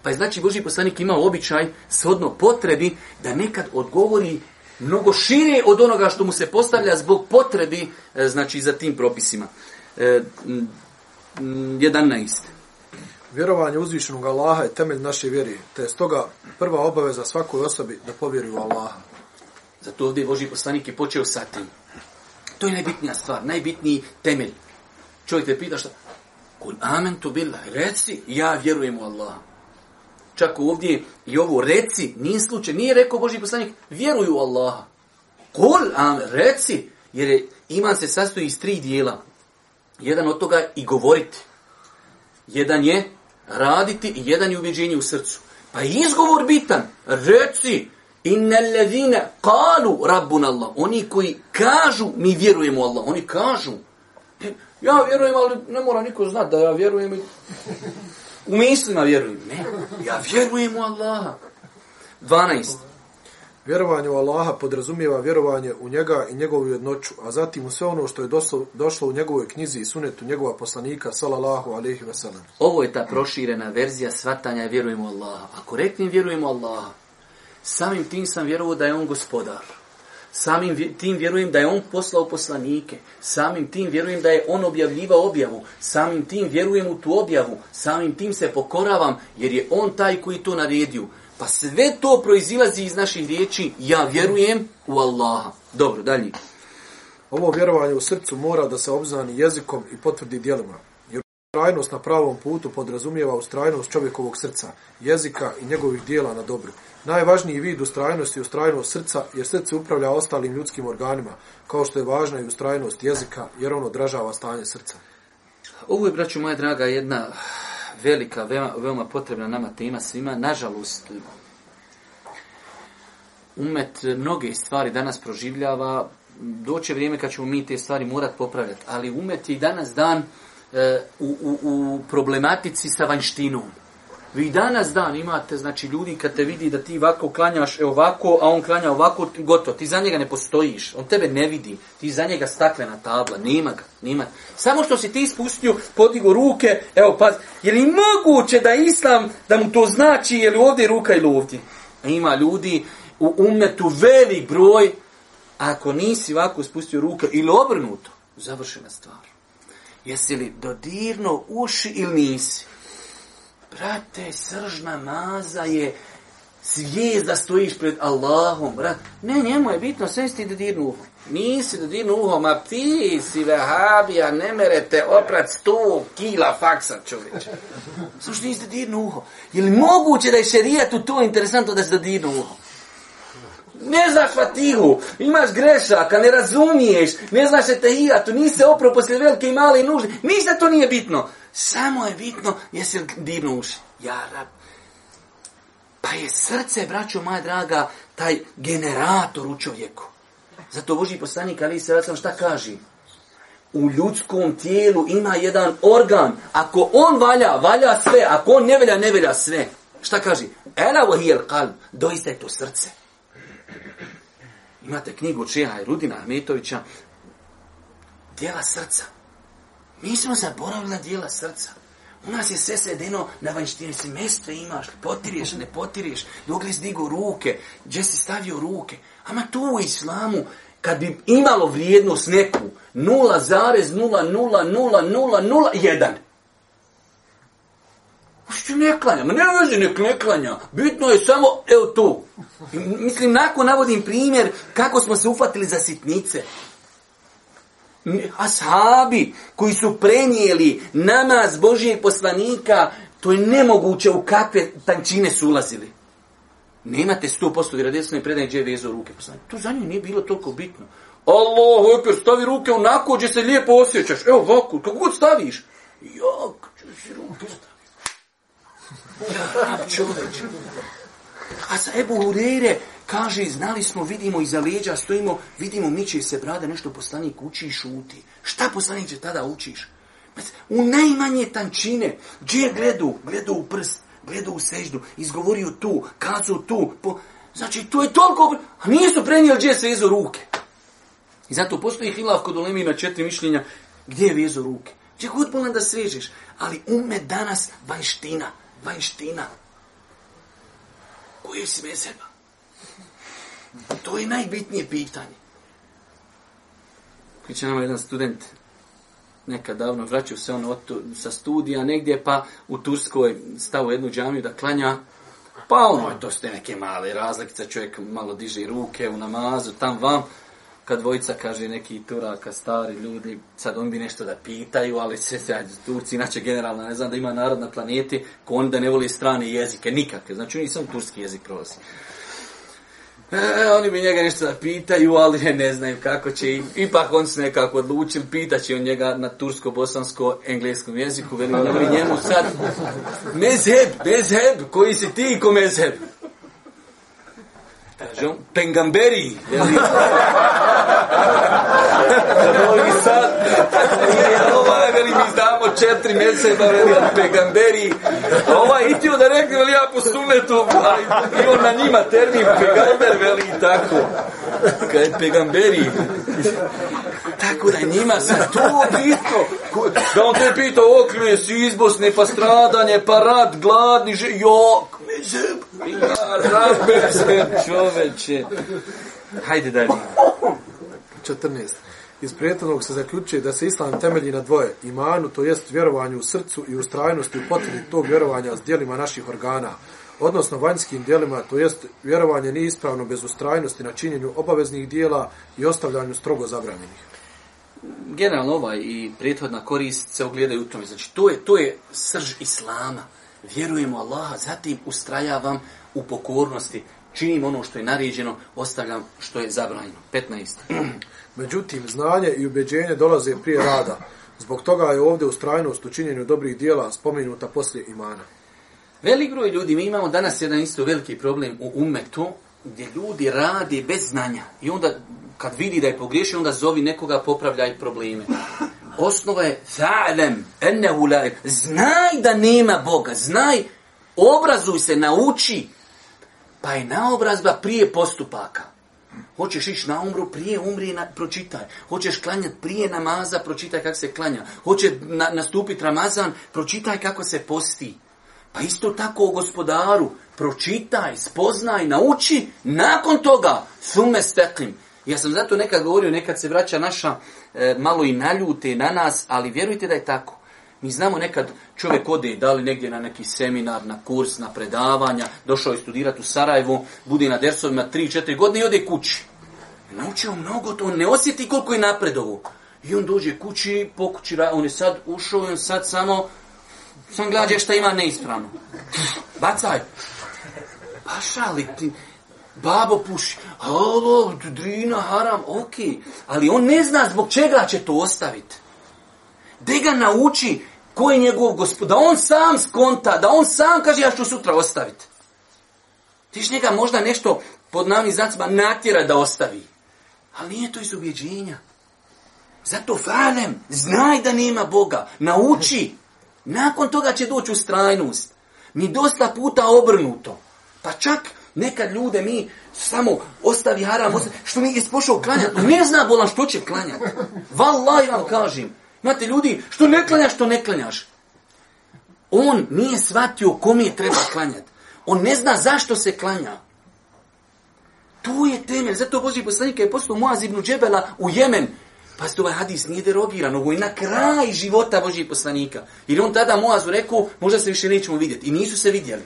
Pa je znači Boži poslanik imao običaj shodno potrebi da nekad odgovori mnogo šire od onoga što mu se postavlja zbog potrebi e, znači za tim propisima. E, 11. Vjerovanje uzvišenog Allaha je temelj naše vjere, te je stoga prva obaveza svakoj osobi da povjeri u Allaha. Zato ovdje je Boži poslanik je počeo sa tim. To je najbitnija stvar, najbitniji temelj. Čovjek te pita šta? Kul amen tu billah, reci ja vjerujem u Allaha čak ovdje i ovo reci, nije slučaj, nije rekao Boži poslanik, vjeruju u Allaha. Kul, a reci, jer je, iman se sastoji iz tri dijela. Jedan od toga i govoriti. Jedan je raditi i jedan je ubjeđenje u srcu. Pa izgovor bitan, reci, inna ledhine kalu rabbun Allah. Oni koji kažu, mi vjerujemo u Allah. Oni kažu, ja vjerujem, ali ne mora niko znat da ja vjerujem. U mislima vjerujem. Ne, ja vjerujem u Allaha. 12. Vjerovanje u Allaha podrazumijeva vjerovanje u njega i njegovu jednoću, a zatim u sve ono što je doslo, došlo u njegovoj knjizi i sunetu njegova poslanika, salallahu alaihi veselam. Ovo je ta proširena verzija svatanja vjerujem u Allaha. Ako reknem vjerujem u Allaha, samim tim sam vjerovao da je on gospodar. Samim tim vjerujem da je on poslao poslanike. Samim tim vjerujem da je on objavljivao objavu. Samim tim vjerujem u tu objavu. Samim tim se pokoravam jer je on taj koji to naredio. Pa sve to proizilazi iz naših riječi. Ja vjerujem u Allaha. Dobro, dalje. Ovo vjerovanje u srcu mora da se obznani jezikom i potvrdi dijelima. Ustrajnost na pravom putu podrazumijeva ustrajnost čovjekovog srca, jezika i njegovih dijela na dobru. Najvažniji vid ustrajnosti je ustrajnost srca jer srce upravlja ostalim ljudskim organima, kao što je važna i ustrajnost jezika jer on odražava stanje srca. Ovo je, braću moja draga, jedna velika, veoma, veoma potrebna nama tema svima. Nažalost, umet mnoge stvari danas proživljava. Doće vrijeme kad ćemo mi te stvari morat popravljati, ali umet je i danas dan... E, u, u, u problematici sa vanštinom. Vi danas dan imate, znači, ljudi kad te vidi da ti ovako klanjaš e, ovako, a on klanja ovako, gotovo, ti za njega ne postojiš, on tebe ne vidi, ti za njega staklena tabla, nema ga, nema. Samo što si ti ispustio, podigo ruke, evo, paz, je li moguće da islam, da mu to znači, je li ovdje ruka ili ovdje? E, ima ljudi u umetu velik broj, ako nisi ovako ispustio ruke, ili obrnuto, završena stvar jesi li dodirno uši ili nisi. Brate, srž namaza je zvijezda stojiš pred Allahom. Brat. Ne, njemu je bitno, sve si ti dodirno uho. Nisi dodirno uho, ma ti si vehabija, ne mere te oprat sto kila faksa čovječ. Sluš, nisi dodirno uho. Je li moguće da je šerijat u to interesantno da se dodirno uho? ne znaš fatihu, imaš grešaka, ne razumiješ, ne znaš etahija, tu nisi opro poslije velike i male nužde, ništa to nije bitno. Samo je bitno jesi li divno uši. Ja, rab. Pa je srce, braćo moja draga, taj generator u čovjeku. Zato Boži poslanik, ali se vasem šta kaži? U ljudskom tijelu ima jedan organ. Ako on valja, valja sve. Ako on ne velja, ne velja sve. Šta kaži? Ela vahijel kalb. Doista je to srce. Imate knjigu Čeha i Rudina Ahmetovića, dijela srca. Mi smo zaboravili na dijela srca. U nas je sve sredeno na vanjštine. Si mjesto imaš, potiriješ, ne potiriješ. Dok li si ruke, gdje si stavio ruke. Ama tu u islamu, kad bi imalo vrijednost neku, 0,00001, Ako ću ne klanja, ma ne veze, nek ne klanja. Bitno je samo, evo to. Mislim, nakon navodim primjer kako smo se ufatili za sitnice. Ashabi koji su prenijeli namaz Božijeg poslanika, to je nemoguće u kakve tančine su ulazili. Nemate 100% vjerodesne predanje gdje je vezao ruke poslanika. To za nje nije bilo toliko bitno. Allahu ekber, stavi ruke onako gdje se lijepo osjećaš. Evo ovako, kako god staviš. Jak, ćeš ruke staviti čovječ. A sa Ebu Hureyre kaže, znali smo, vidimo iza leđa, stojimo, vidimo, miče se brade, nešto poslanik uči i šuti. Šta poslanik će tada učiš? U najmanje tančine, gdje je gledu, gledu u prst, gledu u seždu, izgovorio tu, kazu tu, po... znači to je toliko, a nije su prenijeli gdje je svezo ruke. I zato postoji hilav kod ulemi na četiri mišljenja, gdje je vezo ruke. Gdje god bolan da svežeš, ali ume danas vanština vanština. Koji si mezeba? To je najbitnije pitanje. Priča nama jedan student nekad davno vraćao se on tu, sa studija negdje, pa u Turskoj stavu jednu džamiju da klanja. Pa ono, to su te neke male razlikice, čovjek malo diže ruke u namazu, tam vam kad dvojica kaže neki turaka, stari ljudi, sad on bi nešto da pitaju, ali se ja, Turci, inače generalno, ne znam da ima narod na planeti, ko oni da ne voli strane jezike, nikakve, znači oni samo turski jezik prolazi. E, oni bi njega nešto da pitaju, ali ne znaju kako će i ipak on se nekako odlučil, pitaće on njega na tursko, bosansko, engleskom jeziku, veli njemu sad, mezheb, mezheb, koji si ti i ko mezheb? Kaže on, pengamberi. Zadovoljni sad. Ili je ovaj, veli, mi znamo četiri mjese, pa veli, pengamberi. Ovaj, iti da rekli, veli, ja po sunetu, ali i on na njima termin, pegamber, veli, tako. Kaže, pegamberi tako da njima sa to bitno. Da on te pita, okrije si izbosne, pa stradanje, pa rad, gladni, že, jo, razbe se čoveče. Hajde dalje. 14. Iz prijetanog se zaključuje da se islam temelji na dvoje, imanu, to jest vjerovanju u srcu i ustrajnosti u potvrdi tog vjerovanja s dijelima naših organa, odnosno vanjskim dijelima, to jest vjerovanje nije ispravno bez ustrajnosti na činjenju obaveznih dijela i ostavljanju strogo zabranjenih generalno ovaj i prethodna korist se ogledaju u tome. Znači, to je, to je srž Islama. Vjerujemo Allaha, zatim ustrajavam u pokornosti. Činim ono što je naređeno, ostavljam što je zabranjeno. 15. Međutim, znanje i ubeđenje dolaze prije rada. Zbog toga je ovdje ustrajnost u činjenju dobrih dijela spomenuta poslije imana. Velik broj ljudi, mi imamo danas jedan isto veliki problem u umetu, gdje ljudi radi bez znanja. I onda kad vidi da je pogriješio, onda zovi nekoga, popravljaj probleme. Osnova je fa'lem, ennehu la'im. Znaj da nema Boga, znaj, obrazuj se, nauči. Pa je naobrazba prije postupaka. Hoćeš ići na umru, prije umri na, pročitaj. Hoćeš klanjati prije namaza, pročitaj kako se klanja. Hoće na, nastupiti Ramazan, pročitaj kako se posti. Pa isto tako o gospodaru. Pročitaj, spoznaj, nauči. Nakon toga, sume steklim. Ja sam zato nekad govorio, nekad se vraća naša e, malo i naljute na nas, ali vjerujte da je tako. Mi znamo nekad čovjek ode da li negdje na neki seminar, na kurs, na predavanja, došao je studirati u Sarajevo, bude na Dersovima 3-4 godine i ode kući. Naučio mnogo to, on ne osjeti koliko je napredovo. I on dođe kući, po kući, on je sad ušao i on sad samo, sam gledaj šta ima neispravno. Bacaj. Pa šali ti babo puši, alo, drina, haram, ok, ali on ne zna zbog čega će to ostaviti. De ga nauči ko je njegov gospod, da on sam skonta, da on sam kaže ja ću sutra ostaviti. Ti ćeš njega možda nešto pod navnim znacima natjera da ostavi. Ali nije to iz ubjeđenja. Zato franem, znaj da nema Boga, nauči. Nakon toga će doći u strajnost. Mi dosta puta obrnuto. Pa čak Nekad ljude mi samo ostavi haram, što mi je ispošao klanjati. Ne zna bolan što će klanjati. Valaj vam kažem. Imate ljudi, što ne klanjaš, što ne klanjaš. On nije shvatio kom je treba klanjati. On ne zna zašto se klanja. To je temelj. Zato Boži poslanika je poslao Moaz ibn Džebela u Jemen. Pazite, ovaj hadis nije derogiran, ovo je na kraj života Božih poslanika. Jer on tada Moazu rekao, možda se više nećemo vidjeti. I nisu se vidjeli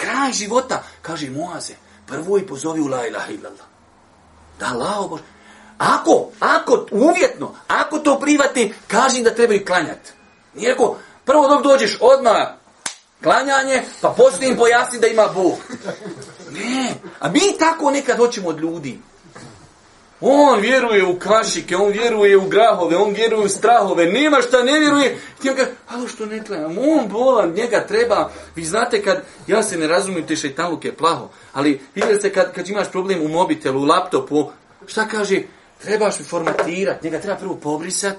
kraj života, kaže Moaze, prvo i pozovi u la ilaha illallah. Da, lao Bože. Ako, ako, uvjetno, ako to privati, kažem da trebaju klanjati. Nije rekao, prvo dok dođeš odmah, klanjanje, pa poslije im pojasni da ima Bog. Ne, a mi tako nekad hoćemo od ljudi. On vjeruje u kašike, on vjeruje u grahove, on vjeruje u strahove, nema šta ne vjeruje. I on kaže, alo što ne klanjam, on bolan, njega treba. Vi znate kad, ja se ne razumijem, te šajtanluk je plaho, ali vidjeli ste kad, kad imaš problem u mobitelu, u laptopu, šta kaže, trebaš mi formatirat, njega treba prvo pobrisat,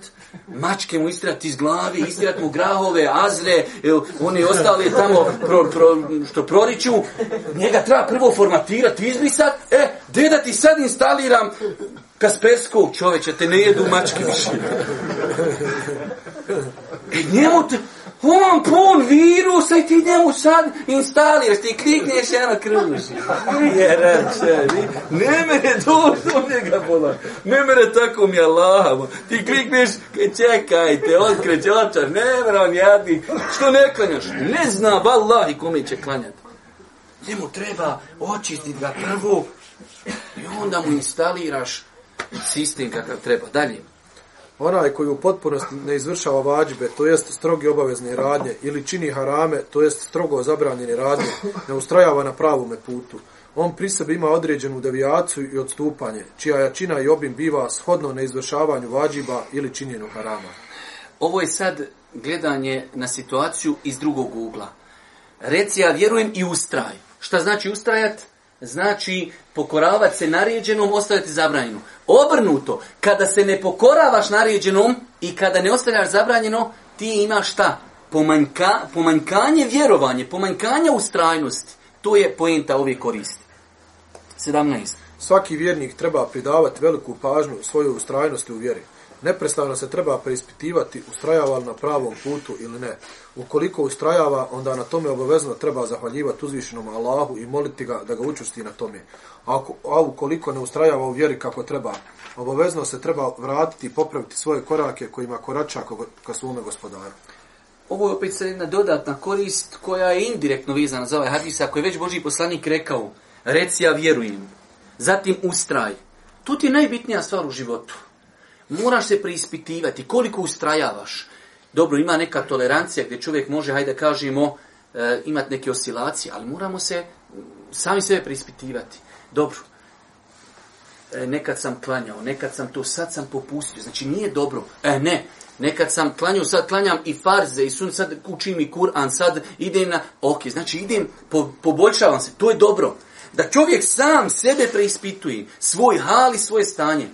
mačke mu istirati iz glavi, istirati mu grahove, azre, il, oni ostali tamo pro, pro, što proriču, njega treba prvo formatirati, izbrisati, e, gdje da ti sad instaliram Kaspersko, čoveče, te ne jedu mačke više. E, njemu te, on pun virusa i ti njemu sad instaliraš, ti klikneš i ono kruži. Nije reče, ne mene to što njega bola, ne mene tako mi je laha, ti klikneš, čekajte, otkreće očar, ne mene on jadni, što ne klanjaš, ne zna vallahi kome će klanjati. Njemu treba očistiti ga prvo i onda mu instaliraš sistem kakav treba. Dalje, onaj koji u potpunosti ne izvršava vađbe, to jest strogi obavezne radnje, ili čini harame, to jest strogo zabranjene radnje, ne ustrajava na pravome putu. On pri sebi ima određenu devijaciju i odstupanje, čija jačina i obim biva shodno na izvršavanju vađiba ili činjenu harama. Ovo je sad gledanje na situaciju iz drugog ugla. Reci, ja vjerujem i ustraj. Šta znači ustrajati? znači pokoravati se naređenom, ostavljati zabranjeno. Obrnuto, kada se ne pokoravaš naređenom i kada ne ostavljaš zabranjeno, ti imaš šta? Pomanjka, pomanjkanje vjerovanje, pomanjkanje ustrajnosti. To je poenta ove koristi. 17. Svaki vjernik treba pridavati veliku pažnju svojoj ustrajnosti u vjeri neprestano se treba preispitivati ustrajava li na pravom putu ili ne. Ukoliko ustrajava, onda na tome obavezno treba zahvaljivati uzvišenom Allahu i moliti ga da ga učusti na tome. A, ako, a ukoliko ne ustrajava u vjeri kako treba, obavezno se treba vratiti i popraviti svoje korake kojima korača ka svome gospodaru. Ovo je opet jedna dodatna korist koja je indirektno vezana za ovaj hadis, ako je već Boži poslanik rekao, reci ja vjerujem, zatim ustraj. Tu ti je najbitnija stvar u životu moraš se preispitivati koliko ustrajavaš. Dobro, ima neka tolerancija gdje čovjek može, hajde kažemo, e, imati neke oscilacije, ali moramo se sami sebe preispitivati. Dobro, e, nekad sam klanjao, nekad sam to, sad sam popustio. Znači, nije dobro. E, ne, nekad sam klanjao, sad klanjam i farze, i sun, sad kući mi Kur'an, sad idem na... Ok, znači, idem, po, poboljšavam se, to je dobro. Da čovjek sam sebe preispituje, svoj hal i svoje stanje.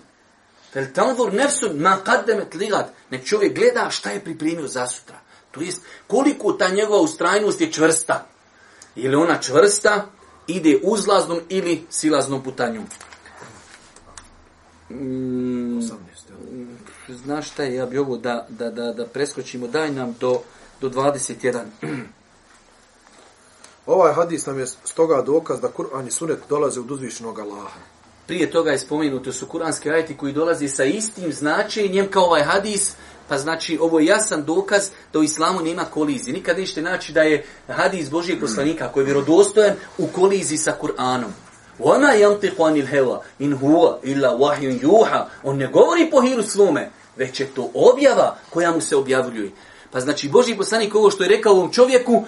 Fel tanzur nefsun ma qaddamat ligat. Nek čovjek gleda šta je pripremio za sutra. To jest koliko ta njegova ustrajnost je čvrsta. Ili ona čvrsta ide uzlaznom ili silaznom putanjom. Mm, znaš šta je, ja bi ovo da, da, da, da preskočimo, daj nam do, do 21. Ovaj hadis nam je stoga dokaz da Kur'an i Sunet dolaze od uzvišnog Allaha prije toga je spomenuto, su kuranski ajeti koji dolazi sa istim značenjem kao ovaj hadis, pa znači ovo je jasan dokaz da u islamu nema kolizije. Nikad nećete naći da je hadis Božijeg poslanika koji je vjerodostojan u koliziji sa Kur'anom. Ona yantiqu anil hawa in huwa illa wahyun yuha. On ne govori po hiru svome, već je to objava koja mu se objavljuje. Pa znači Božji poslanik ovo što je rekao ovom čovjeku,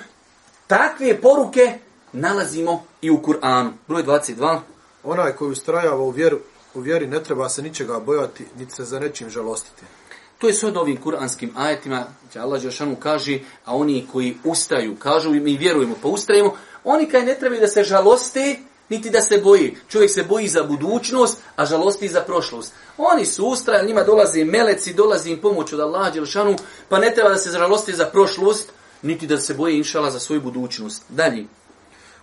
takve poruke nalazimo i u Kur'anu. Broj 22 onaj koji ustrajava u vjeru, u vjeri ne treba se ničega bojati, niti se za nečim žalostiti. To je sve od ovim kuranskim ajetima, gdje Allah Žešanu kaže, a oni koji ustaju, kažu mi vjerujemo pa ustajemo, oni kaj ne trebaju da se žaloste, niti da se boji. Čovjek se boji za budućnost, a žalosti i za prošlost. Oni su ustrajali, njima dolaze meleci, dolaze im pomoć od Allah Đelšanu, pa ne treba da se žalosti za prošlost, niti da se boji inšala za svoju budućnost. Dalje.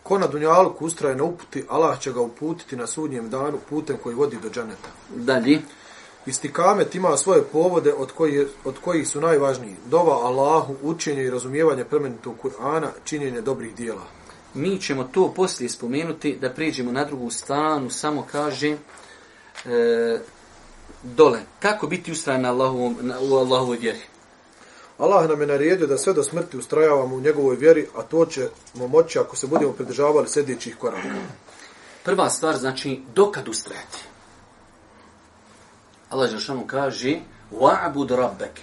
Ko na dunjalku ustraje na uputi, Allah će ga uputiti na sudnjem danu putem koji vodi do džaneta. Dalje. Istikamet ima svoje povode od kojih, od kojih su najvažniji. Dova Allahu, učenje i razumijevanje premenitog Kur'ana, činjenje dobrih dijela. Mi ćemo to poslije spomenuti da priđemo na drugu stanu, samo kaže e, dole. Kako biti ustrajan na Allahovom, na, u Allahovoj vjeri? Allah nam je naredio da sve do smrti ustrajavamo u njegovoj vjeri, a to ćemo moći ako se budemo pridržavali sljedećih koraka. Prva stvar znači dokad ustrajati. Allah Žešanu kaže وَعْبُدْ رَبَّكَ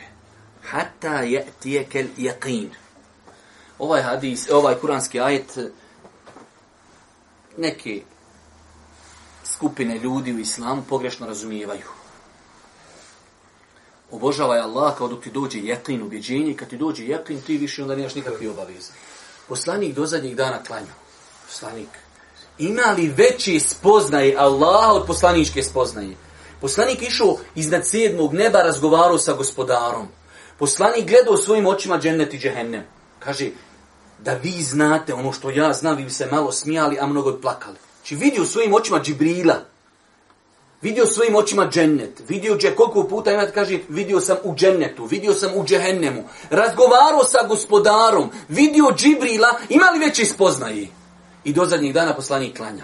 حَتَّى يَأْتِيَكَ الْيَقِينَ Ovaj hadis, ovaj kuranski ajet neke skupine ljudi u islamu pogrešno razumijevaju obožavaj Allah kao dok ti dođe jekin, ubjeđenje, kad ti dođe jekin, ti više onda nemaš nikakve obaveze. Poslanik do zadnjih dana klanjao. Poslanik. Ima li veće spoznaje Allah od poslaničke spoznaje? Poslanik išao iznad sedmog neba, razgovarao sa gospodarom. Poslanik gledao svojim očima džennet i džehennem. Kaže, da vi znate ono što ja znam, vi bi se malo smijali, a mnogo odplakali. Či znači, vidio svojim očima Džibrila, vidio svojim očima džennet, vidio dže, koliko puta imat kaže, vidio sam u džennetu, vidio sam u džehennemu, razgovarao sa gospodarom, vidio džibrila, ima li veće spoznaje? I do zadnjih dana poslanik klanja.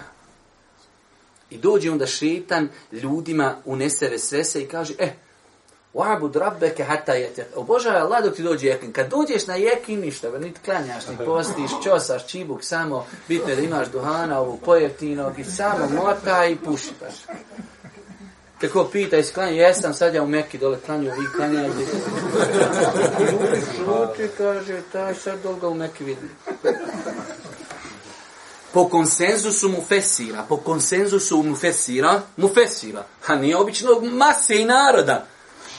I dođe onda šetan ljudima, unese vesvese i kaže, eh, Wabu drabbeke hata jete. Obožaj Allah dok ti dođe jekin. Kad dođeš na jekin, ništa, ni klanjaš, ni postiš, čosaš, čibuk, samo bitno da imaš duhana, ovu pojeftinog i samo mota i puši. Kako pita i sklanja, jesam sad ja u Mekki dole klanju, vi klanjajte. Šuti, kaže, taj sad dolga u Mekki vidi. Po konsenzusu mu fesira, po konsenzusu mu fesira, mu fesira. A nije obično mase i naroda.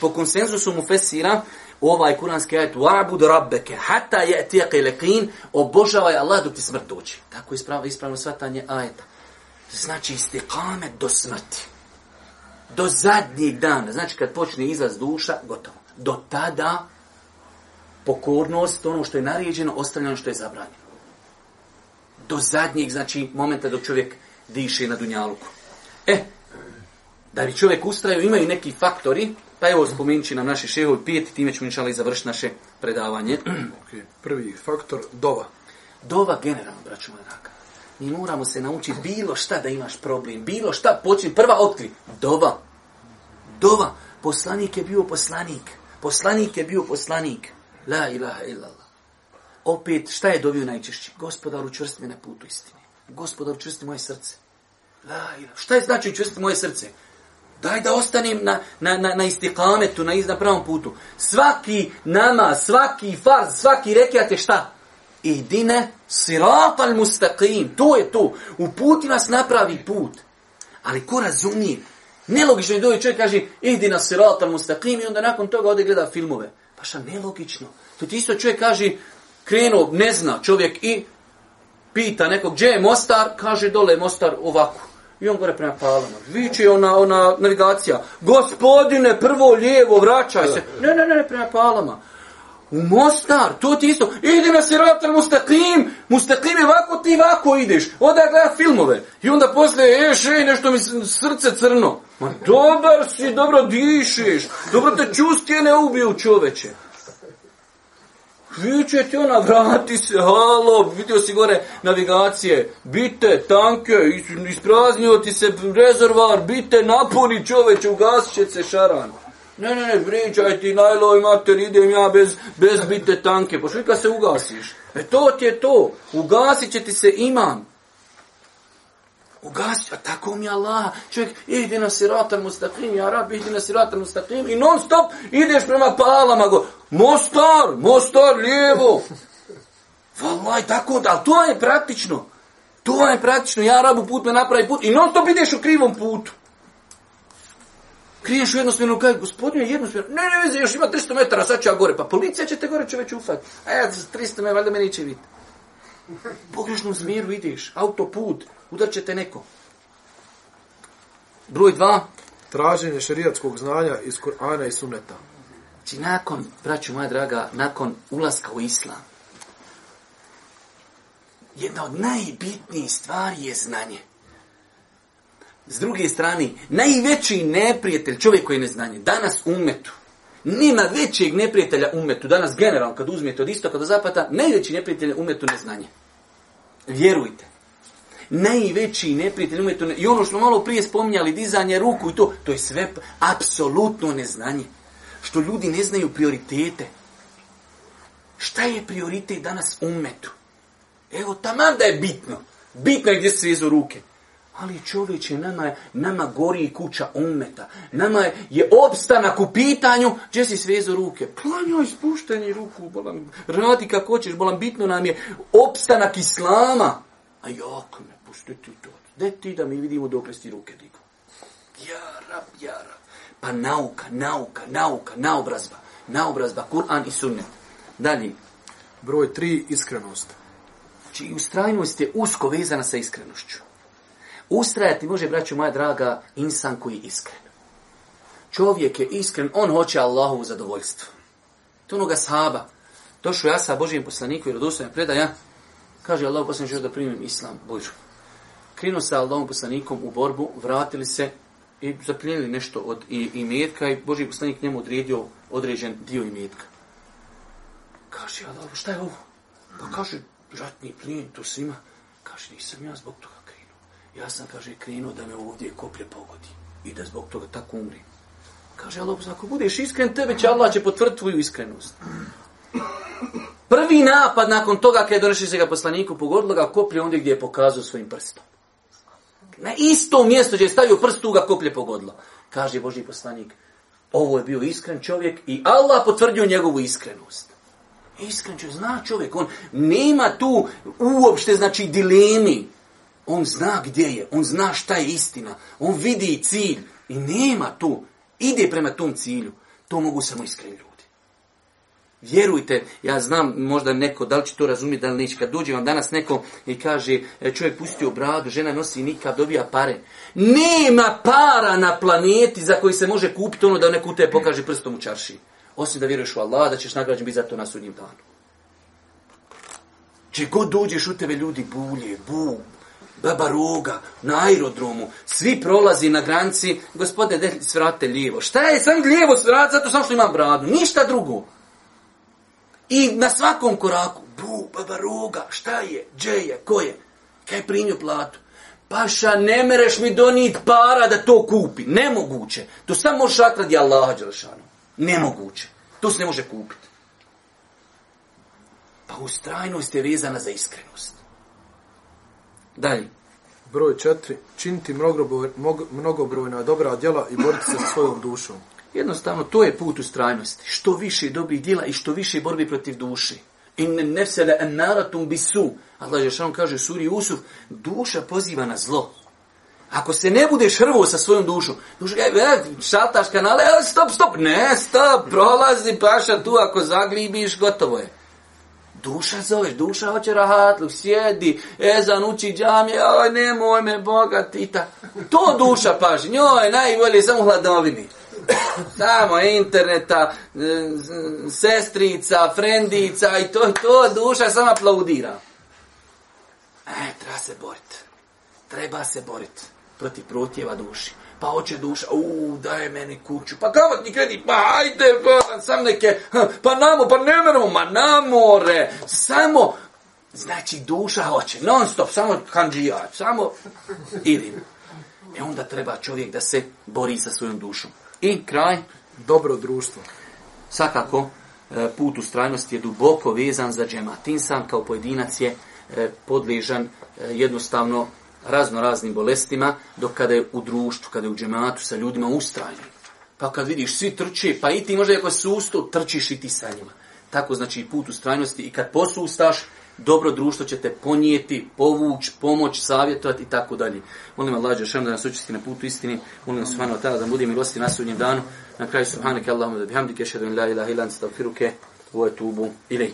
Po konsenzusu mu fesira, ovaj kuranski ajet, wa'bud rabbeke, hata je tijek ilekin, obožavaj Allah dok ti smrt dođe. Tako je ispravno, ispravno svatanje ajeta. Znači istikame do smrti do zadnjeg dana, znači kad počne izlaz duša, gotovo. Do tada pokornost, ono što je naređeno, ostavljeno što je zabranjeno. Do zadnjeg, znači, momenta dok čovjek diše na dunjaluku. E, da bi čovjek ustraju, imaju neki faktori, pa evo spomenut će nam naše šehovi pijeti, time ćemo inšali završiti naše predavanje. Okay. Prvi faktor, dova. Dova generalno, braćo moja Mi moramo se naučiti bilo šta da imaš problem. Bilo šta počin. Prva otkri. Dova. Dova. Poslanik je bio poslanik. Poslanik je bio poslanik. La ilaha illallah. Opet, šta je dovio najčešći? Gospodar učvrsti me na putu istine. Gospodar učvrsti moje srce. La ilaha. Šta je znači učvrsti moje srce? Daj da ostanem na, na, na, na istikametu, na, na pravom putu. Svaki nama, svaki farz, svaki rekiat je šta? Šta? ihdine siratal mustaqim. To je to. Uputi nas napravi put. Ali ko razumije? Nelogično je dođe čovjek kaže ihdina siratal mustaqim i onda nakon toga ode gleda filmove. Pa šta nelogično? To ti isto čovjek kaže krenuo, ne zna čovjek i pita nekog, gdje je Mostar? Kaže dole je Mostar ovako. I on gore prema palama. Viče ona, ona navigacija. Gospodine, prvo lijevo, vraćaj se. Ne, ne, ne, prema palama. U Mostar, to ti isto. Idi na sirat mustaqim, mustaqim je vako ti vako ideš. Oda gleda filmove. I onda posle, eš, ej, nešto mi srce crno. Ma dobar si, dobro dišeš. Dobro te čustje ne ubiju čoveče. Viće ti ona, vrati se, halo, vidio si gore navigacije, bite, tanke, ispraznio ti se rezervar, bite, napuni čoveče, ugasit će se šaran. Ne, ne, ne, vrijeđaj ti, najloj mater, idem ja bez, bez bite tanke. Pa što se ugasiš? E to ti je to. Ugasit će ti se iman. Ugasit će, a tako mi je Allah. Čovjek, idi na siratan mustaqim, ja rab, idi na siratan mustaqim. I non stop ideš prema palama. Go. Mostar, mostar, lijevo. Valaj, tako da, ali to je praktično. To je praktično, ja rabu put me napravi put. I non stop ideš u krivom putu kriješ u jednosmjernu, kaj, gospodinu je jednosmjernu, ne, ne, vize, još ima 300 metara, sad ću ja gore, pa policija će te gore čoveć ufati, a ja 300 metara, valjda me neće vidjeti. Pogrešnu smjeru ideš, autoput, udar će te neko. Broj dva. Traženje šerijatskog znanja iz Korana i Suneta. Či znači, nakon, braću moja draga, nakon ulaska u Islam, jedna od najbitnijih stvari je znanje. S druge strane, najveći neprijatelj čovjek koji je neznanje, danas umetu, nima većeg neprijatelja umetu, danas generalno, kad uzmete od istoka do zapata, najveći neprijatelj umetu neznanje. Vjerujte. Najveći neprijatelj umetu, ne... i ono što malo prije spominjali, dizanje ruku i to, to je sve apsolutno neznanje. Što ljudi ne znaju prioritete. Šta je prioritet danas umetu? Evo, tamo da je bitno. Bitno je gdje se vizu ruke. Ali čovječe, nama, je, nama gori kuća ummeta. Nama je, je opstanak u pitanju, gdje si svezo ruke? Klanjaj spuštenje ruku, bolam, radi kako hoćeš, bolam, bitno nam je opstanak islama. A jok me, pusti ti to. Gde ti da mi vidimo dok li ruke digu? Jarab, jarab. Pa nauka, nauka, nauka, naobrazba. Naobrazba, Kur'an i sunnet. Dalje. Broj tri, iskrenost. Znači, ustrajnost je usko vezana sa iskrenošću. Ustrajati može, braću moja draga, insan koji je iskren. Čovjek je iskren, on hoće Allahovu zadovoljstvo. To onoga sahaba. Došao ja sa Božijim poslaniku i rodostojem predaja. Kaže Allah, poslanik želio da primim islam, Božu. Krenuo sa Allahom poslanikom u borbu, vratili se i zapljenili nešto od i, i metka i Boži poslanik njemu odredio određen dio i metka. Kaže, Allah, šta je ovo? Pa kaže, ratni plin, to svima. Kaže, nisam ja zbog toga ja sam, kaže, krenuo da me ovdje koplje pogodi i da zbog toga tako umrim. Kaže, Allah, ako budeš iskren, tebe će Allah će potvrdi tvoju iskrenost. Prvi napad nakon toga kada je donešli se ga poslaniku, pogodilo ga koplje ondje gdje je pokazao svojim prstom. Na isto mjesto gdje je stavio prst, tu ga koplje pogodilo. Kaže Boži poslanik, ovo je bio iskren čovjek i Allah potvrdio njegovu iskrenost. Iskren čovjek, zna čovjek, on nema tu uopšte, znači, dilemi. On zna gdje je, on zna šta je istina, on vidi cilj i nema tu, ide prema tom cilju. To mogu samo iskreni ljudi. Vjerujte, ja znam možda neko, da li će to razumjeti, da li neće. Kad dođe vam danas neko i kaže, e, čovjek pustio bradu, žena nosi nikad, dobija pare. Nema para na planeti za koji se može kupiti ono da neko u tebe pokaže prstom u čarši. Osim da vjeruješ u Allah, da ćeš nagrađen biti za to na sudnjim danu. Če god dođeš u tebe ljudi bulje, bum, Baba Ruga, na aerodromu, svi prolazi na granci, gospode, de, svrate lijevo. Šta je sam lijevo svrat, zato sam što imam bradu, ništa drugo. I na svakom koraku, bu, baba Ruga, šta je, dje je, ko je, kaj je prinju platu. Paša, ne mereš mi donit para da to kupi. Nemoguće. To samo možeš atradi Allaha Đelešanu. Nemoguće. To se ne može kupiti. Pa ustrajnost je vezana za iskrenost. Dalje. Broj četiri. Činiti mnogobrojna dobra djela i boriti se sa svojom dušom. Jednostavno, to je put u strajnosti. Što više dobrih djela i što više borbi protiv duši. In nefsele en naratum bisu. Allah Žešanom kaže, suri Usuf, duša poziva na zlo. Ako se ne budeš hrvo sa svojom dušom, duša ga e, je, šataš kanale, e, stop, stop, ne, stop, prolazi paša tu, ako zaglibiš, gotovo je. Duša zoveš, duša hoće rahatluk, sjedi, ezan uči džamije, oj, nemoj me bogati, ta. To duša paži, njoj najbolje samo hladovini. Samo interneta, e, sestrica, frendica i to, to duša samo aplaudira. E, treba se boriti. Treba se boriti protiv protjeva duši pa hoće duša, u, daje meni kuću, pa kamatni kredit, pa hajde, pa sam neke, pa namo, pa ne meru, ma namore, samo, znači duša hoće, non stop, samo kanđija, samo idim. E onda treba čovjek da se bori sa svojom dušom. I kraj, dobro društvo. Svakako, e, put u strajnosti je duboko vezan za džemat. Insan kao pojedinac je e, podležan e, jednostavno razno raznim bolestima, dok kada je u društvu, kada je u džematu sa ljudima ustrajni. Pa kad vidiš, svi trče, pa i ti možda ako se usto, trčiš i ti sa njima. Tako znači i put u strajnosti i kad posustaš, dobro društvo će te ponijeti, povuć, pomoć, savjetovati i tako dalje. Molim Allah Đešan da nas učesti na putu istini. Molim nas Fano Tala da budi milosti na sudnjem danu. Na kraju Subhanaka Allahumma da bihamdike šedun la ilaha ilan stavfiruke u etubu ilajke.